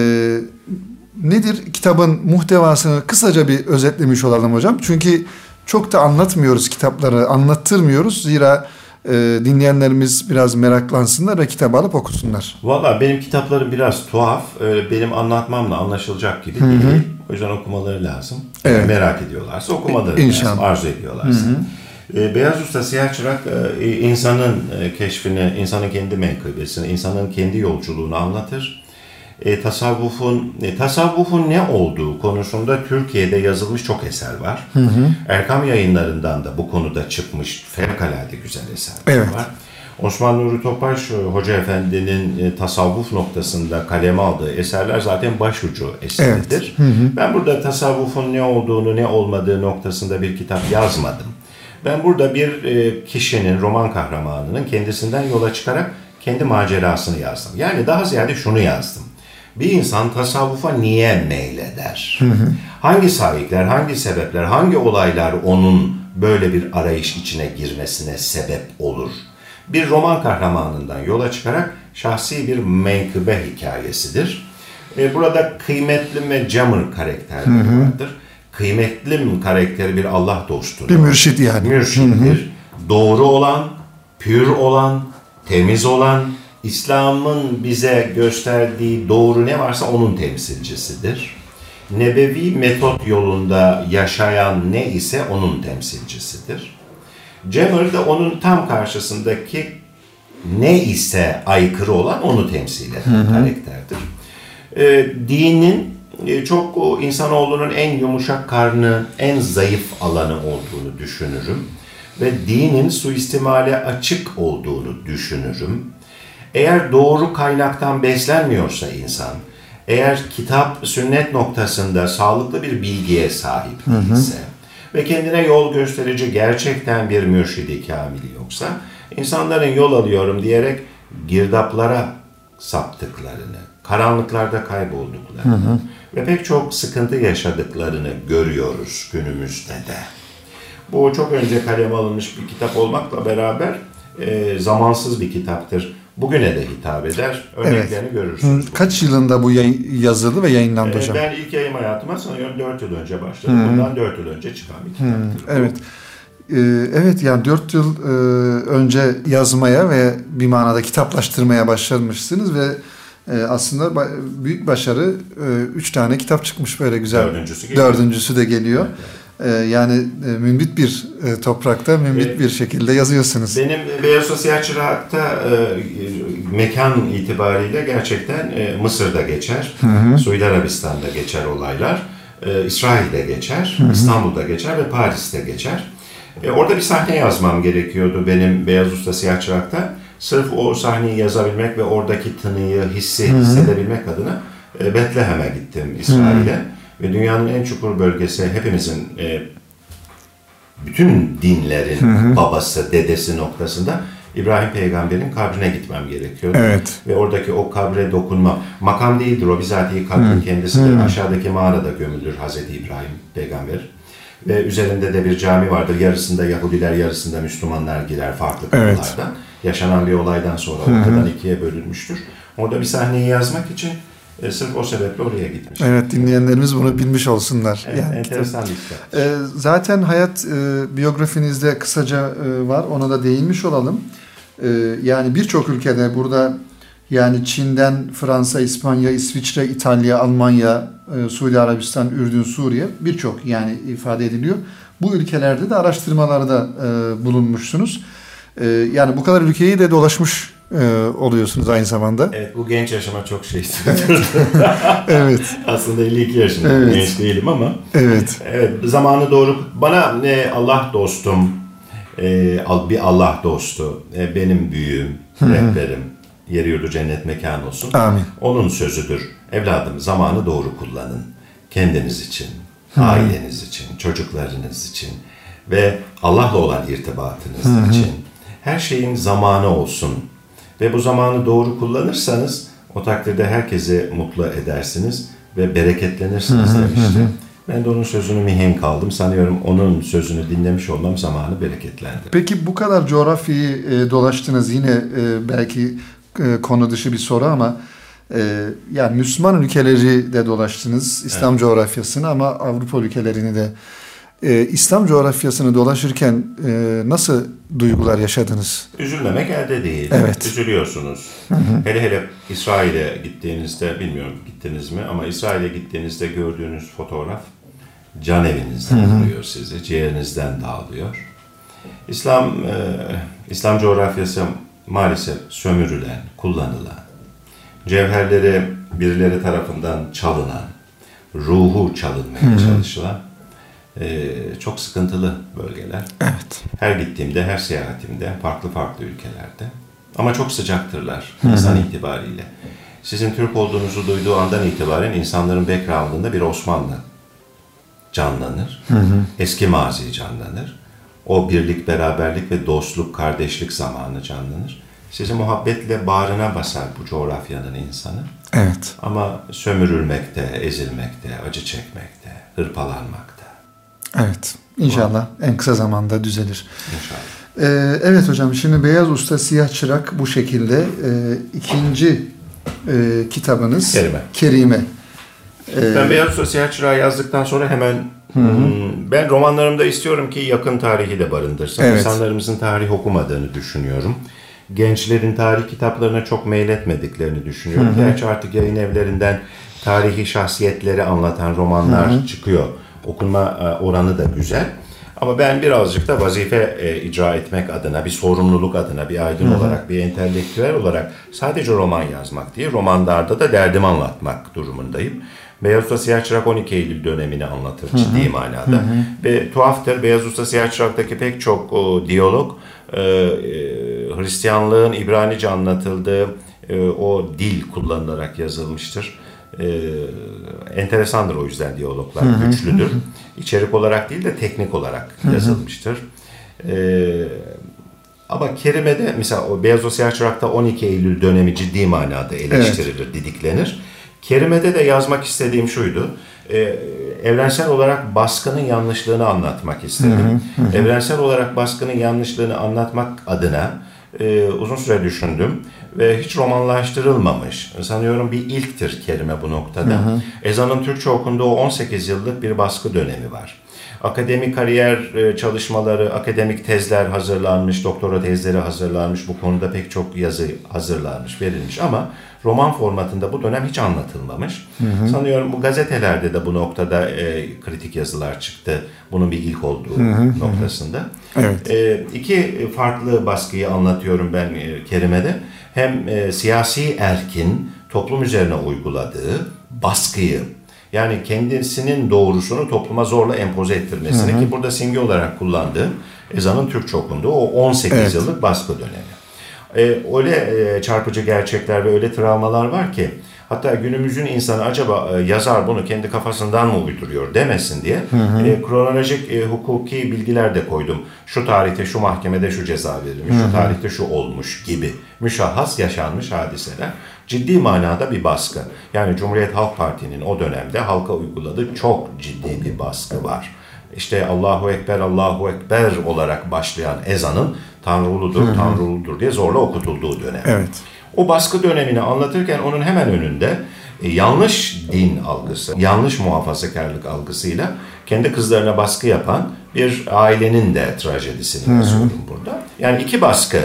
nedir kitabın muhtevasını kısaca bir özetlemiş olalım hocam. Çünkü çok da anlatmıyoruz kitapları, anlattırmıyoruz. Zira e, dinleyenlerimiz biraz meraklansınlar ve kitabı alıp okusunlar. Valla benim kitaplarım biraz tuhaf. Ee, Benim anlatmamla anlaşılacak gibi değil. O yüzden okumaları lazım. Evet. Merak ediyorlarsa okumaları İnşallah. lazım. Arzu ediyorlarsa. Ee, Beyaz Usta Siyah Çırak e, insanın e, keşfini, insanın kendi menkıbesini, insanın kendi yolculuğunu anlatır. E, tasavvufun e, tasavvufun ne olduğu konusunda Türkiye'de yazılmış çok eser var. Erkam yayınlarından da bu konuda çıkmış fevkalade güzel eserler Evet. var. Osman Nuri Topbaş e, Hoca Efendi'nin e, tasavvuf noktasında kaleme aldığı eserler zaten başucu eseridir. Ben burada tasavvufun ne olduğunu ne olmadığı noktasında bir kitap yazmadım. Ben burada bir e, kişinin, roman kahramanının kendisinden yola çıkarak kendi macerasını yazdım. Yani daha ziyade şunu yazdım. Bir insan tasavvufa niye meyleder? Hangi sahipler, hangi sebepler, hangi olaylar onun böyle bir arayış içine girmesine sebep olur? Bir roman kahramanından yola çıkarak şahsi bir menkıbe hikayesidir. E, burada kıymetli ve camır karakterleri vardır. Kıymetli karakteri bir Allah dostudur. Bir mürşit yani. Mürşittir. Doğru olan, pür olan, temiz olan, İslam'ın bize gösterdiği doğru ne varsa onun temsilcisidir. Nebevi metot yolunda yaşayan ne ise onun temsilcisidir. Cemr de onun tam karşısındaki ne ise aykırı olan onu temsil eden karakterdir. Ee, dinin e, çok o insanoğlunun en yumuşak karnı, en zayıf alanı olduğunu düşünürüm. Ve dinin suistimale açık olduğunu düşünürüm. Eğer doğru kaynaktan beslenmiyorsa insan, eğer kitap, sünnet noktasında sağlıklı bir bilgiye sahip değilse ve kendine yol gösterici gerçekten bir mürşidi kamili yoksa, insanların yol alıyorum diyerek girdaplara saptıklarını, karanlıklarda kaybolduklarını ve pek çok sıkıntı yaşadıklarını görüyoruz günümüzde de. Bu çok önce kaleme alınmış bir kitap olmakla beraber e, zamansız bir kitaptır. Bugüne de hitap eder. Örneklerini görürsünüz. Kaç yılında bu yayın, yazıldı ve yayınlandı E, hocam? ben ilk yayım hayatıma sanıyorum 4 yıl önce başladım. Bundan 4 yıl önce çıkan bir kitaptır. Evet. Ee, evet yani 4 yıl e, önce yazmaya ve bir manada kitaplaştırmaya başlamışsınız ve e, aslında ba- büyük başarı 3 tane kitap çıkmış böyle güzel. Dördüncüsü geliyor. Dördüncüsü de geliyor. e, yani e, mümbit bir e, toprakta mümbit Evet. bir şekilde yazıyorsunuz. Benim Beyaz Sosyal Çırak'ta e, mekan itibariyle gerçekten e, Mısır'da geçer, Suudi Arabistan'da geçer olaylar, e, İsrail'de geçer, İstanbul'da geçer ve Paris'te geçer. E, orada bir sahne yazmam gerekiyordu benim Beyaz Usta Siyah Çırak'ta. Sırf o sahneyi yazabilmek ve oradaki tınıyı, hissi hissedebilmek adına e, Betlehem'e gittim İsrail'e. Ve dünyanın en çukur bölgesi hepimizin e, bütün dinlerin babası, dedesi noktasında İbrahim peygamberin kabrine gitmem gerekiyordu. Evet. Ve oradaki o kabre dokunma, makam değildir o bizatihi kabrin kendisidir. Aşağıdaki mağarada gömülür Hazreti İbrahim peygamber. Ve üzerinde de bir cami vardır. Yarısında Yahudiler, yarısında Müslümanlar girer farklı Evet. Yaşanan bir olaydan sonra ortadan ikiye bölünmüştür. Orada bir sahneyi yazmak için e, sırf o sebeple oraya gitmiş. Evet dinleyenlerimiz bunu bilmiş olsunlar. Evet, Yani enteresan bir kitap. E, zaten hayat e, biyografinizde kısaca e, var. Ona da değinmiş olalım. E, yani birçok ülkede burada yani Çin'den Fransa, İspanya, İsviçre, İtalya, Almanya, e, Suudi Arabistan, Ürdün, Suriye birçok yani ifade ediliyor. Bu ülkelerde de araştırmalarda e, bulunmuşsunuz. E, yani bu kadar ülkeyi de dolaşmış e, oluyorsunuz aynı zamanda. Evet bu genç yaşıma çok şey. Evet, Aslında 52 yaşındayım. Evet. Genç değilim ama. evet. Evet zamanı doğru. Bana e, Allah dostum, e, bir Allah dostu, e, benim büyüğüm, rehberim, yeri yurdu cennet mekan olsun. Amin. Onun sözüdür. Evladım zamanı doğru kullanın. Kendiniz için, aileniz için, çocuklarınız için ve Allah'la olan irtibatınız için. Her şeyin zamanı olsun. Ve bu zamanı doğru kullanırsanız o takdirde herkesi mutlu edersiniz ve bereketlenirsiniz demişti. Ben de onun sözünü mihenk aldım. Sanıyorum onun sözünü dinlemiş olmam zamanı bereketlendirdi. Peki bu kadar coğrafyayı e, dolaştınız yine e, belki e, konu dışı bir soru ama e, yani Müslüman ülkeleri de dolaştınız İslam coğrafyasını ama Avrupa ülkelerini de E, İslam coğrafyasını dolaşırken e, nasıl duygular yaşadınız? Üzülmemek elde değil. Evet. Üzülüyorsunuz. Hele hele İsrail'e gittiğinizde, bilmiyorum gittiniz mi ama İsrail'e gittiğinizde gördüğünüz fotoğraf can evinizden alıyor sizi, ciğerinizden dağılıyor. İslam, e, İslam coğrafyası maalesef sömürülen, kullanılan, cevherleri birileri tarafından çalınan, ruhu çalınmaya çalışılan e, çok sıkıntılı bölgeler. Evet. Her gittiğimde, her seyahatimde, farklı farklı ülkelerde. Ama çok sıcaktırlar insan itibariyle. Sizin Türk olduğunuzu duyduğu andan itibaren insanların background'ında bir Osmanlı canlanır. Eski mazi canlanır. O birlik, beraberlik ve dostluk, kardeşlik zamanı canlanır. Sizi muhabbetle bağrına basar bu coğrafyanın insanı. Evet. Ama sömürülmekte, ezilmekte, acı çekmekte, hırpalanmakta. Evet. İnşallah en kısa zamanda düzelir. İnşallah. Ee, evet hocam şimdi Beyaz Usta Siyah Çırak bu şekilde Ee, ikinci e, kitabınız Kerime. Kerime. Ee, Ben Beyaz Sosyal Çırağı yazdıktan sonra hemen hmm, ben romanlarımda istiyorum ki yakın tarihi de barındırsın. Evet. İnsanlarımızın tarih okumadığını düşünüyorum. Gençlerin tarih kitaplarına çok meyletmediklerini düşünüyorum. Gerçi artık yayın evlerinden tarihi şahsiyetleri anlatan romanlar çıkıyor. Okunma e, oranı da güzel. Ama ben birazcık da vazife e, icra etmek adına, bir sorumluluk adına, bir aydın olarak, bir entelektüel olarak sadece roman yazmak değil, romanlarda da derdimi anlatmak durumundayım. Beyaz Usta Siyah Çırak 12 Eylül dönemini anlatır ciddi manada. Ve tuhaftır Beyaz Usta Siyah Çırak'taki pek çok o, diyalog e, e, Hristiyanlığın İbranice anlatıldığı e, o dil kullanılarak yazılmıştır. E, enteresandır o yüzden diyaloglar, güçlüdür. İçerik olarak değil de teknik olarak yazılmıştır. E, ama Kerime'de mesela o Beyaz o Siyah Çırak'ta 12 Eylül dönemi ciddi manada eleştirilir, didiklenir. Kerime'de de yazmak istediğim şuydu. e, evrensel olarak baskının yanlışlığını anlatmak istedim. Evrensel olarak baskının yanlışlığını anlatmak adına e, uzun süre düşündüm ve hiç romanlaştırılmamış. Sanıyorum bir ilktir kelime bu noktada. Ezan'ın Türkçe okunduğu 18 yıllık bir baskı dönemi var. Akademik kariyer e, çalışmaları, akademik tezler hazırlanmış, doktora tezleri hazırlanmış, bu konuda pek çok yazı hazırlanmış, verilmiş ama roman formatında bu dönem hiç anlatılmamış. Hı hı. Sanıyorum bu gazetelerde de bu noktada e, kritik yazılar çıktı. Bunun bir ilk olduğu hı hı. noktasında. Evet. E, iki farklı baskıyı anlatıyorum ben e, Kerime'de. Hem e, siyasi erkin toplum üzerine uyguladığı baskıyı yani kendisinin doğrusunu topluma zorla empoze ettirmesini hı hı. ki burada simge olarak kullandığı ezanın Türkçe okunduğu o 18 evet. yıllık baskı dönemi. Ee, öyle e, çarpıcı gerçekler ve öyle travmalar var ki hatta günümüzün insanı acaba e, yazar bunu kendi kafasından mı uyduruyor demesin diye hı hı. E, kronolojik e, hukuki bilgiler de koydum. Şu tarihte şu mahkemede şu ceza verilmiş, hı hı. şu tarihte şu olmuş gibi müşahhas yaşanmış hadiseler ciddi manada bir baskı. Yani Cumhuriyet Halk Parti'nin o dönemde halka uyguladığı çok ciddi bir baskı var. İşte Allahu Ekber, Allahu Ekber olarak başlayan ezanın Tanrı uludur, Tanrı uludur diye zorla okutulduğu dönem. Evet. O baskı dönemini anlatırken onun hemen önünde e, yanlış din algısı, yanlış muhafazakarlık algısıyla kendi kızlarına baskı yapan bir ailenin de trajedisini yazıyorum burada. Yani iki baskı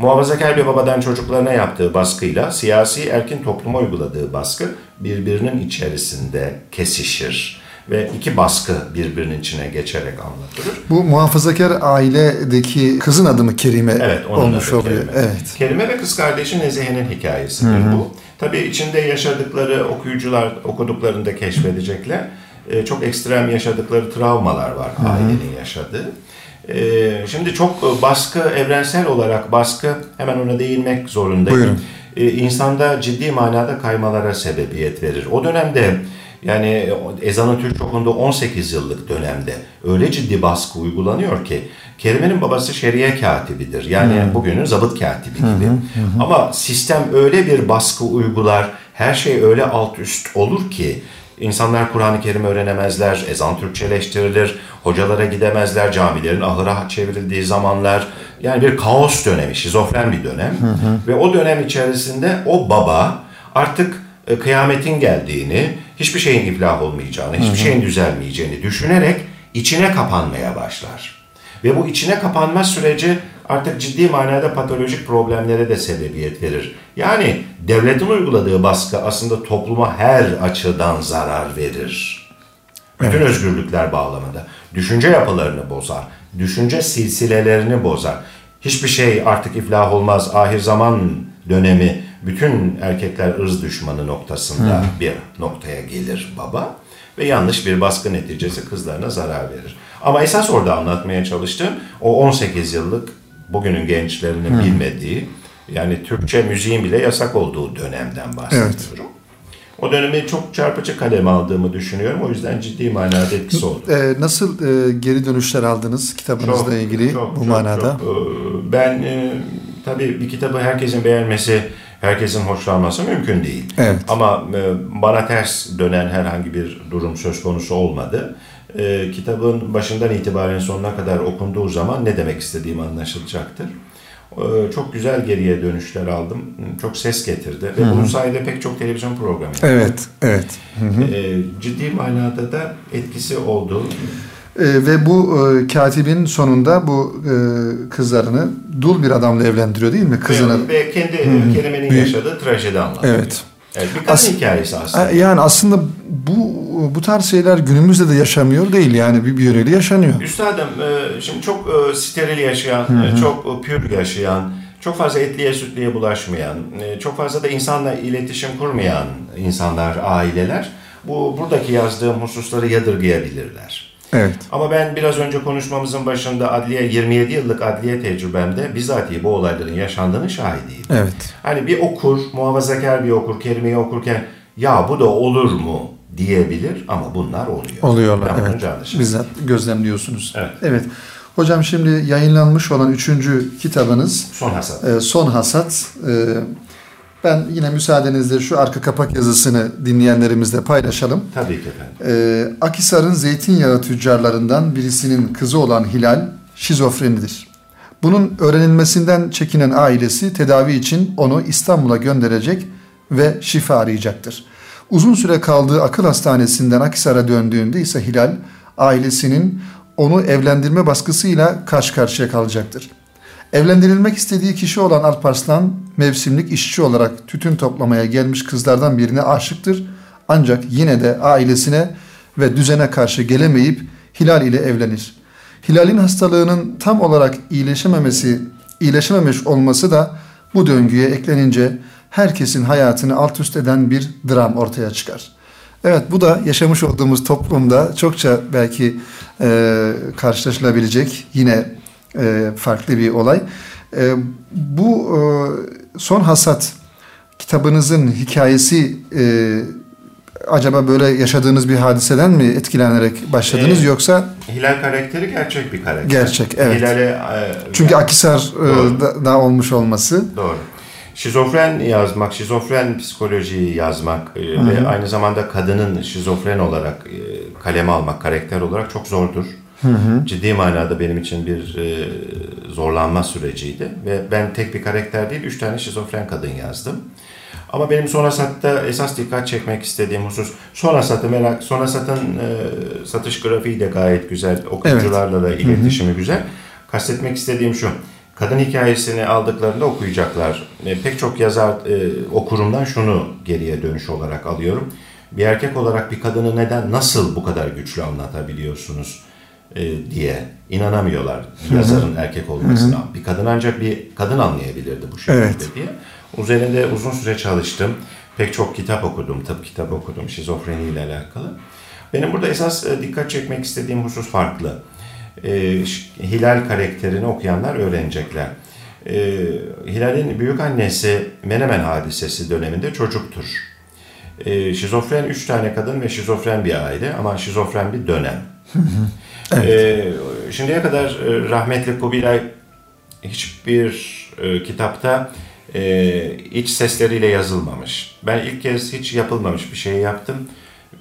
Muhafazakar bir babadan çocuklarına yaptığı baskıyla siyasi erkin topluma uyguladığı baskı birbirinin içerisinde kesişir ve iki baskı birbirinin içine geçerek anlatılır. Bu muhafazakar ailedeki kızın adı mı Kerime evet, olmuş oluyor? Kerime. Evet. Kerime ve kız kardeşi Nezihe'nin hikayesidir Hı-hı. bu. Tabii içinde yaşadıkları okuyucular okuduklarında keşfedecekler. Ee, çok ekstrem yaşadıkları travmalar var Hı-hı. ailenin yaşadığı. Ee, şimdi çok baskı, evrensel olarak baskı, hemen ona değinmek zorundayım. Buyurun. Ee, insanda ciddi manada kaymalara sebebiyet verir. O dönemde yani ezanın Türk okunduğu 18 yıllık dönemde öyle ciddi baskı uygulanıyor ki Kerime'nin babası şeriye katibidir. Yani hmm. bugünün zabıt katibi gibi. Hmm, hmm. Ama sistem öyle bir baskı uygular, her şey öyle alt üst olur ki İnsanlar Kur'an-ı Kerim öğrenemezler, ezan Türkçeleştirilir, hocalara gidemezler, camilerin ahıra çevrildiği zamanlar. Yani bir kaos dönemi, şizofren bir dönem. Hı hı. Ve o dönem içerisinde o baba artık e, kıyametin geldiğini, hiçbir şeyin iflah olmayacağını, hiçbir şeyin düzelmeyeceğini düşünerek içine kapanmaya başlar. Ve bu içine kapanma süreci artık ciddi manada patolojik problemlere de sebebiyet verir. Yani devletin uyguladığı baskı aslında topluma her açıdan zarar verir. Bütün evet. özgürlükler bağlamında. Düşünce yapılarını bozar. Düşünce silsilelerini bozar. Hiçbir şey artık iflah olmaz. Ahir zaman dönemi bütün erkekler ırz düşmanı noktasında Hı. bir noktaya gelir baba ve yanlış bir baskı neticesi kızlarına zarar verir. Ama esas orada anlatmaya çalıştığım o 18 yıllık bugünün gençlerinin Hı. bilmediği yani Türkçe müziğin bile yasak olduğu dönemden bahsediyorum. Evet. O dönemi çok çarpıcı kalem aldığımı düşünüyorum. O yüzden ciddi manada etkisi oldu. Ee, nasıl e, geri dönüşler aldınız kitabınızla çok, ilgili çok, bu çok, manada? Çok. Ee, ben e, tabii bir kitabı herkesin beğenmesi, herkesin hoşlanması mümkün değil. Evet. Ama e, bana ters dönen herhangi bir durum söz konusu olmadı e, kitabın başından itibaren sonuna kadar okunduğu zaman ne demek istediğim anlaşılacaktır. E, çok güzel geriye dönüşler aldım. Çok ses getirdi. Ve Hı-hı. bunun sayede pek çok televizyon programı yaptım. Evet, evet. E, ciddi manada da etkisi oldu. E, ve bu e, katibin sonunda bu e, kızlarını dul bir adamla evlendiriyor değil mi? Kızını. Ve, kendi Hı-hı. kelimenin yaşadığı trajedi anlatıyor. Evet. Evet, bir kadın As- hikayesi aslında. Yani aslında bu bu tarz şeyler günümüzde de yaşamıyor değil yani bir yöreyle yaşanıyor. Üstadım e, şimdi çok e, steril yaşayan, hı hı. E, çok pür yaşayan, çok fazla etliye sütliye bulaşmayan, çok fazla da insanla iletişim kurmayan insanlar, aileler bu buradaki yazdığım hususları yadırgayabilirler. Evet. Ama ben biraz önce konuşmamızın başında adliye 27 yıllık adliye tecrübemde bizatihi bu olayların yaşandığını şahidiyim. Evet. Hani bir okur, muhafazakar bir okur, kelimeyi okurken ya bu da olur mu diyebilir ama bunlar oluyor. Oluyorlar ben evet. Bizzat gözlemliyorsunuz. Evet. evet. Hocam şimdi yayınlanmış olan üçüncü kitabınız Son Hasat. E, Son Hasat. E, ben yine müsaadenizle şu arka kapak yazısını dinleyenlerimizle paylaşalım. Tabii ki efendim. Ee, Akisar'ın zeytinyağı tüccarlarından birisinin kızı olan Hilal şizofrenidir. Bunun öğrenilmesinden çekinen ailesi tedavi için onu İstanbul'a gönderecek ve şifa arayacaktır. Uzun süre kaldığı akıl hastanesinden Akisar'a döndüğünde ise Hilal ailesinin onu evlendirme baskısıyla karşı karşıya kalacaktır. Evlendirilmek istediği kişi olan Alparslan mevsimlik işçi olarak tütün toplamaya gelmiş kızlardan birine aşıktır. Ancak yine de ailesine ve düzene karşı gelemeyip Hilal ile evlenir. Hilal'in hastalığının tam olarak iyileşememesi, iyileşememiş olması da bu döngüye eklenince herkesin hayatını alt üst eden bir dram ortaya çıkar. Evet bu da yaşamış olduğumuz toplumda çokça belki e, karşılaşılabilecek yine e, farklı bir olay. E, bu e, son hasat kitabınızın hikayesi e, acaba böyle yaşadığınız bir hadiseden mi etkilenerek başladınız ee, yoksa? Hilal karakteri gerçek bir karakter. Gerçek evet. Hilal'e, e, Çünkü Akisar e, da, da olmuş olması. Doğru. Şizofren yazmak, şizofren psikolojiyi yazmak e, ve aynı zamanda kadının şizofren olarak e, kaleme almak, karakter olarak çok zordur. Hı hı. Ciddi manada benim için bir e, zorlanma süreciydi ve ben tek bir karakter değil, üç tane şizofren kadın yazdım. Ama benim Sonasat'ta esas dikkat çekmek istediğim husus Sonasat'ı merak Sonasat'ın e, satış grafiği de gayet güzel. Okuyucularla evet. da iletişimi Hı-hı. güzel. Kastetmek istediğim şu. Kadın hikayesini aldıklarında okuyacaklar. E, pek çok yazar e, okurumdan şunu geriye dönüş olarak alıyorum. Bir erkek olarak bir kadını neden nasıl bu kadar güçlü anlatabiliyorsunuz e, diye inanamıyorlar yazarın erkek olmasına. Bir kadın ancak bir kadın anlayabilirdi bu şekilde evet. diye. Üzerinde uzun süre çalıştım. Pek çok kitap okudum, tıp kitap okudum şizofreni ile alakalı. Benim burada esas e, dikkat çekmek istediğim husus farklı. E, Hilal karakterini okuyanlar öğrenecekler. E, Hilal'in büyük annesi Menemen hadisesi döneminde çocuktur. E, şizofren üç tane kadın ve şizofren bir aile ama şizofren bir dönem. Evet. e, şimdiye kadar e, rahmetli Kubilay hiçbir e, kitapta e, iç sesleriyle yazılmamış. Ben ilk kez hiç yapılmamış bir şey yaptım.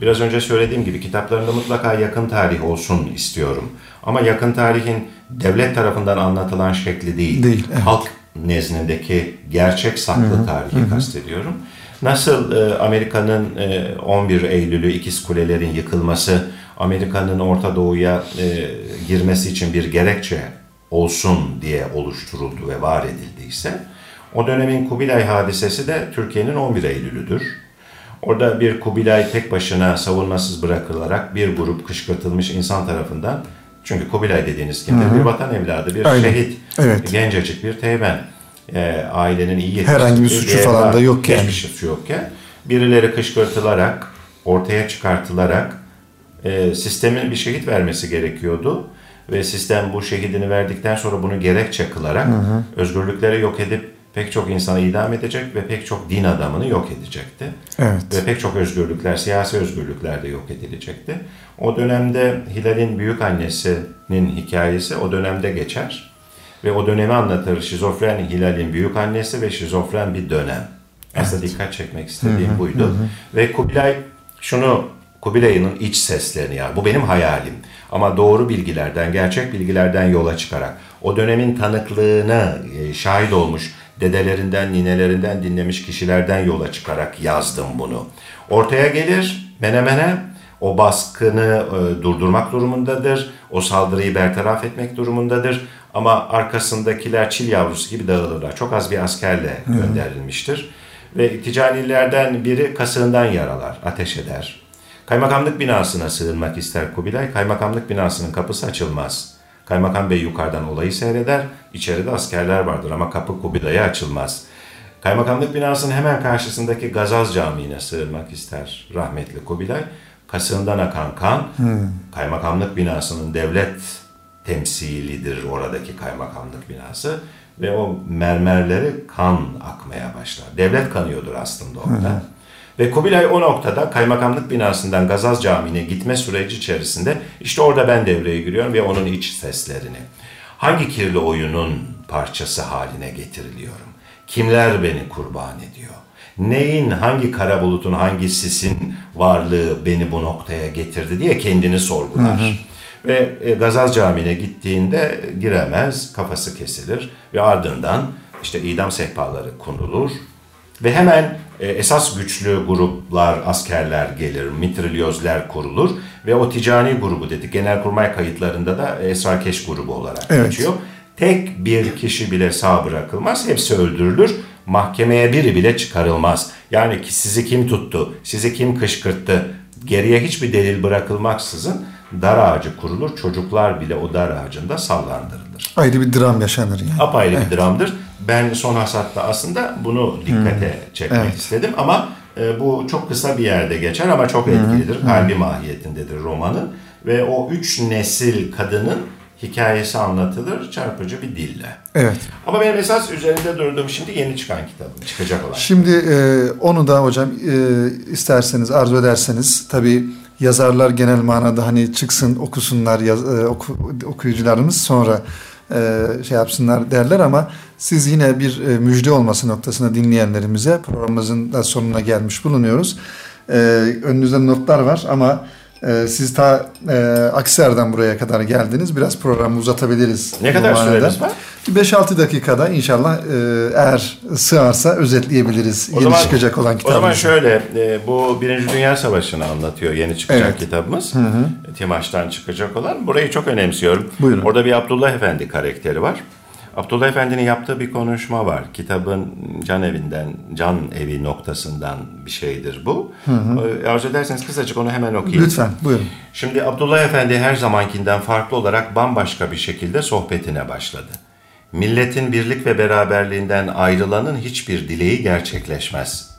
Biraz önce söylediğim gibi kitaplarında mutlaka yakın tarih olsun istiyorum. Ama yakın tarihin devlet tarafından anlatılan şekli değil. değil evet. Halk nezdindeki gerçek saklı Hı-hı. tarihi Hı-hı. kastediyorum. Nasıl e, Amerika'nın e, 11 Eylül'ü ikiz kulelerin yıkılması, Amerika'nın Orta Doğu'ya e, girmesi için bir gerekçe olsun diye oluşturuldu ve var edildiyse, o dönemin Kubilay hadisesi de Türkiye'nin 11 Eylül'üdür. Orada bir Kubilay tek başına savunmasız bırakılarak bir grup kışkırtılmış insan tarafından çünkü Kubilay dediğiniz kimdir? Bir vatan evladı, bir Aynen. şehit, evet. gencecik bir teğmen. E, ailenin iyi yetiştiği Herhangi bir suçu falan da yok yani. Hiçbir suçu yokken birileri kışkırtılarak, ortaya çıkartılarak e, sistemin bir şehit vermesi gerekiyordu. Ve sistem bu şehidini verdikten sonra bunu gerekçe kılarak hı hı. özgürlükleri yok edip pek çok insanı idam edecek ve pek çok din adamını yok edecekti. Evet. Ve pek çok özgürlükler, siyasi özgürlükler de yok edilecekti. O dönemde Hilal'in büyük annesinin hikayesi o dönemde geçer. Ve o dönemi anlatır. Şizofren Hilal'in büyük annesi ve şizofren bir dönem. Aslında evet. dikkat çekmek istediğim hı-hı, buydu. Hı-hı. Ve Kubilay şunu Kubilay'ın iç seslerini yani bu benim hayalim. Ama doğru bilgilerden, gerçek bilgilerden yola çıkarak o dönemin tanıklığına e, şahit olmuş dedelerinden, ninelerinden dinlemiş kişilerden yola çıkarak yazdım bunu. Ortaya gelir menemene o baskını e, durdurmak durumundadır. O saldırıyı bertaraf etmek durumundadır. Ama arkasındakiler çil yavrusu gibi dağılırlar. Çok az bir askerle gönderilmiştir. Ve ticanilerden biri kasığından yaralar, ateş eder. Kaymakamlık binasına sığınmak ister Kubilay. Kaymakamlık binasının kapısı açılmaz. Kaymakam Bey yukarıdan olayı seyreder. İçeride askerler vardır ama kapı Kubilay'a açılmaz. Kaymakamlık binasının hemen karşısındaki Gazaz Camii'ne sığınmak ister rahmetli Kubilay. Kasığından akan kan, hmm. kaymakamlık binasının devlet temsilidir oradaki kaymakamlık binası ve o mermerleri kan akmaya başlar. Devlet kanıyordur aslında orada. Hmm. Ve Kubilay o noktada kaymakamlık binasından Gazaz Camii'ne gitme süreci içerisinde işte orada ben devreye giriyorum ve onun iç seslerini. Hangi kirli oyunun parçası haline getiriliyorum? Kimler beni kurban ediyor? Neyin, hangi kara bulutun, hangi sisin varlığı beni bu noktaya getirdi diye kendini sorgular. Hı hı. Ve e, Gazaz Camii'ne gittiğinde giremez, kafası kesilir ve ardından işte idam sehpaları konulur Ve hemen e, esas güçlü gruplar, askerler gelir, mitrilyozler kurulur ve o ticani grubu dedik. Genelkurmay kayıtlarında da Esrakeş grubu olarak Evet. geçiyor. Tek bir kişi bile sağ bırakılmaz, hepsi öldürülür. Mahkemeye biri bile çıkarılmaz. Yani ki sizi kim tuttu, sizi kim kışkırttı, geriye hiçbir delil bırakılmaksızın dar ağacı kurulur. Çocuklar bile o dar ağacında sallandırılır Ayrı bir dram yaşanır yani. apayrı bir dramdır. Ben son hasatta aslında bunu dikkate çekmek Evet. istedim ama e, bu çok kısa bir yerde geçer ama çok etkilidir. Kalbi mahiyetindedir romanın ve o üç nesil kadının hikayesi anlatılır çarpıcı bir dille. Evet. Ama benim esas üzerinde durduğum şimdi yeni çıkan kitabım, çıkacak olan. Şimdi e, onu da hocam e, isterseniz arzu ederseniz tabii yazarlar genel manada hani çıksın okusunlar yaz, e, oku- okuyucularımız sonra e, şey yapsınlar derler ama siz yine bir e, müjde olması noktasına dinleyenlerimize programımızın da sonuna gelmiş bulunuyoruz. E, önünüzde notlar var ama e, siz ta e, Aksaray'dan buraya kadar geldiniz. Biraz programı uzatabiliriz. Ne kadar süreniz var? 5-6 dakikada inşallah e, eğer sığarsa özetleyebiliriz yeni çıkacak olan O kitabımızı. zaman şöyle, e, bu Birinci Dünya Savaşı'nı anlatıyor yeni çıkacak Evet. kitabımız. Timaş'tan çıkacak olan. Burayı çok önemsiyorum. Buyurun. Orada bir Abdullah Efendi karakteri var. Abdullah Efendi'nin yaptığı bir konuşma var. Kitabın can evinden, can evi noktasından bir şeydir bu. E, Arzu ederseniz kısacık onu hemen okuyayım. Lütfen buyurun. Şimdi Abdullah Efendi her zamankinden farklı olarak bambaşka bir şekilde sohbetine başladı. Milletin birlik ve beraberliğinden ayrılanın hiçbir dileği gerçekleşmez.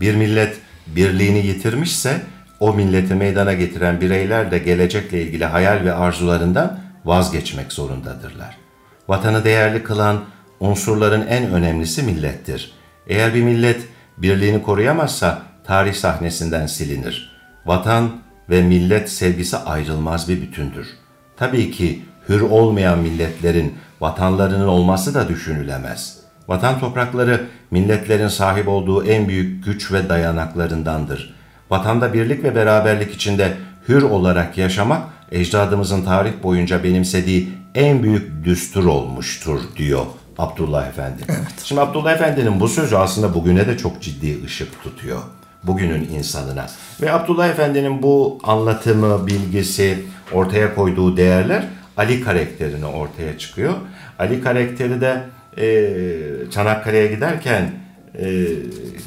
Bir millet birliğini yitirmişse o milleti meydana getiren bireyler de gelecekle ilgili hayal ve arzularından vazgeçmek zorundadırlar. Vatanı değerli kılan unsurların en önemlisi millettir. Eğer bir millet birliğini koruyamazsa tarih sahnesinden silinir. Vatan ve millet sevgisi ayrılmaz bir bütündür. Tabii ki hür olmayan milletlerin vatanlarının olması da düşünülemez. Vatan toprakları milletlerin sahip olduğu en büyük güç ve dayanaklarındandır. Vatanda birlik ve beraberlik içinde hür olarak yaşamak ecdadımızın tarih boyunca benimsediği en büyük düstur olmuştur diyor Abdullah Efendi. Şimdi Abdullah Efendi'nin bu sözü aslında bugüne de çok ciddi ışık tutuyor. Bugünün insanına. Ve Abdullah Efendi'nin bu anlatımı, bilgisi, ortaya koyduğu değerler Ali karakterini ortaya çıkıyor. Ali karakteri de e, Çanakkale'ye giderken e,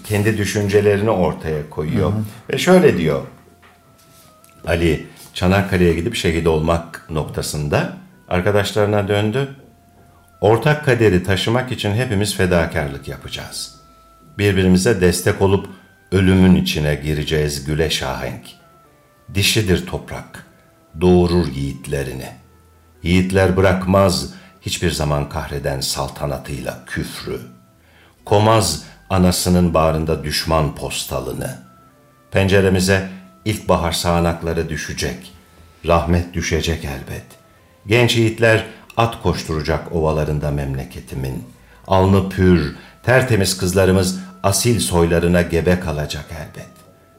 kendi düşüncelerini ortaya koyuyor. Ve şöyle diyor. Ali Çanakkale'ye gidip şehit olmak noktasında arkadaşlarına döndü. Ortak kaderi taşımak için hepimiz fedakarlık yapacağız. Birbirimize destek olup ölümün içine gireceğiz güle şahenk. Dişidir toprak, doğurur yiğitlerini. Yiğitler bırakmaz hiçbir zaman kahreden saltanatıyla küfrü. Komaz anasının bağrında düşman postalını. Penceremize ilkbahar sağanakları düşecek. Rahmet düşecek elbet. Genç yiğitler at koşturacak ovalarında memleketimin. Alnı pür, tertemiz kızlarımız asil soylarına gebe kalacak elbet.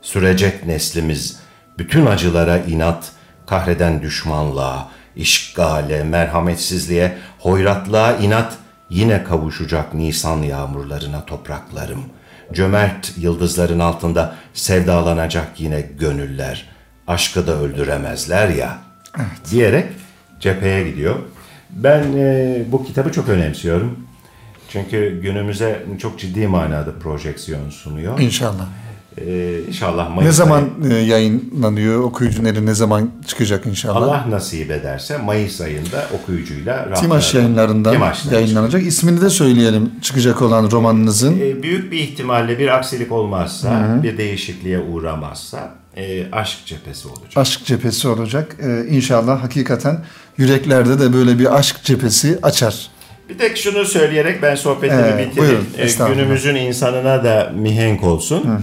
Sürecek neslimiz bütün acılara inat, kahreden düşmanlığa, işgale, merhametsizliğe, hoyratlığa inat, yine kavuşacak Nisan yağmurlarına topraklarım. Cömert yıldızların altında sevdalanacak yine gönüller. Aşkı da öldüremezler ya. Diyerek cepheye gidiyor. Ben e, bu kitabı çok önemsiyorum. Çünkü günümüze çok ciddi manada projeksiyon sunuyor. İnşallah. Ee, inşallah Mayıs Ne zaman ayı- e, yayınlanıyor? Okuyucunun eli ne zaman çıkacak inşallah? Allah nasip ederse Mayıs ayında okuyucuyla Timaş yayınlarından Timaş'tan yayınlanacak. İsmini de söyleyelim çıkacak olan romanınızın. Ee, büyük bir ihtimalle bir aksilik olmazsa, bir değişikliğe uğramazsa e, aşk cephesi olacak. Aşk cephesi olacak. Ee, inşallah hakikaten yüreklerde de böyle bir aşk cephesi açar. Bir tek şunu söyleyerek ben sohbetimi Ee, bitireyim. buyurun, Ee, günümüzün insanına da mihenk olsun.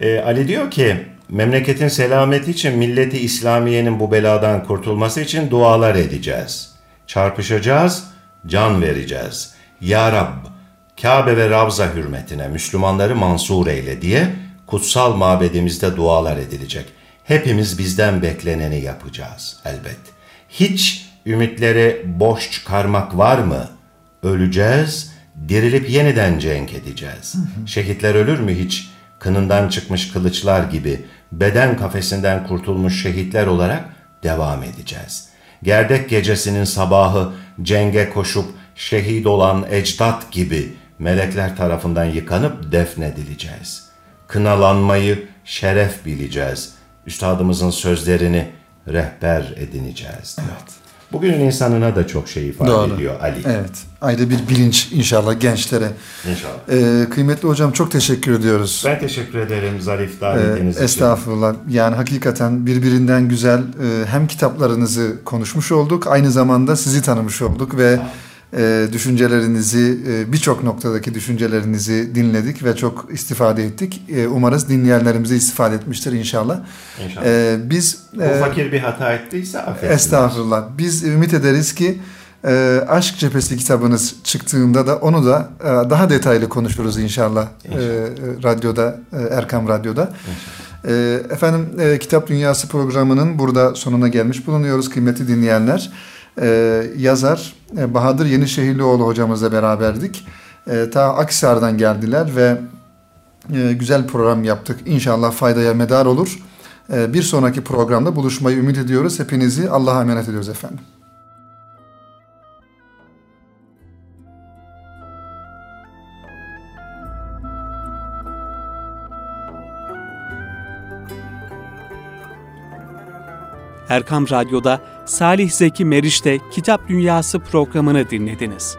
Ee, Ali diyor ki memleketin selameti için milleti İslamiye'nin bu beladan kurtulması için dualar edeceğiz. Çarpışacağız, can vereceğiz. Ya Rab, Kabe ve Ravza hürmetine Müslümanları mansur eyle diye kutsal mabedimizde dualar edilecek. Hepimiz bizden bekleneni yapacağız elbet. Hiç ümitleri boş çıkarmak var mı? Öleceğiz, Dirilip yeniden cenk edeceğiz. Şehitler ölür mü hiç? Kınından çıkmış kılıçlar gibi beden kafesinden kurtulmuş şehitler olarak devam edeceğiz. Gerdek gecesinin sabahı cenge koşup şehit olan ecdat gibi melekler tarafından yıkanıp defnedileceğiz. Kınalanmayı şeref bileceğiz. Üstadımızın sözlerini rehber edineceğiz diyor. Evet. Bugünün insanına da çok şey ifade Doğru. ediyor Ali. Evet. Ayrı bir bilinç inşallah gençlere. İnşallah. Ee, kıymetli hocam çok teşekkür ediyoruz. Ben teşekkür ederim zarif davetiniz ee, Estağfurullah. Yani hakikaten birbirinden güzel e, hem kitaplarınızı konuşmuş olduk. Aynı zamanda sizi tanımış olduk ve e, düşüncelerinizi, e, birçok noktadaki düşüncelerinizi dinledik ve çok istifade ettik. E, umarız dinleyenlerimize istifade etmiştir inşallah. İnşallah. E, biz Bu e, fakir bir hata ettiyse affedin. Estağfurullah. Biz ümit ederiz ki e, Aşk Cephesi kitabınız çıktığında da onu da e, daha detaylı konuşuruz inşallah, inşallah. E, radyoda, e, Erkam Radyo'da. İnşallah. E, efendim e, Kitap Dünyası programının burada sonuna gelmiş bulunuyoruz kıymetli dinleyenler e, yazar e, Bahadır Yenişehirlioğlu hocamızla beraberdik. E, ta Aksar'dan geldiler ve e, güzel program yaptık. İnşallah faydaya medar olur. E, bir sonraki programda buluşmayı ümit ediyoruz. Hepinizi Allah'a emanet ediyoruz efendim. Erkam Radyo'da Salih Zeki Meriç'te Kitap Dünyası programını dinlediniz.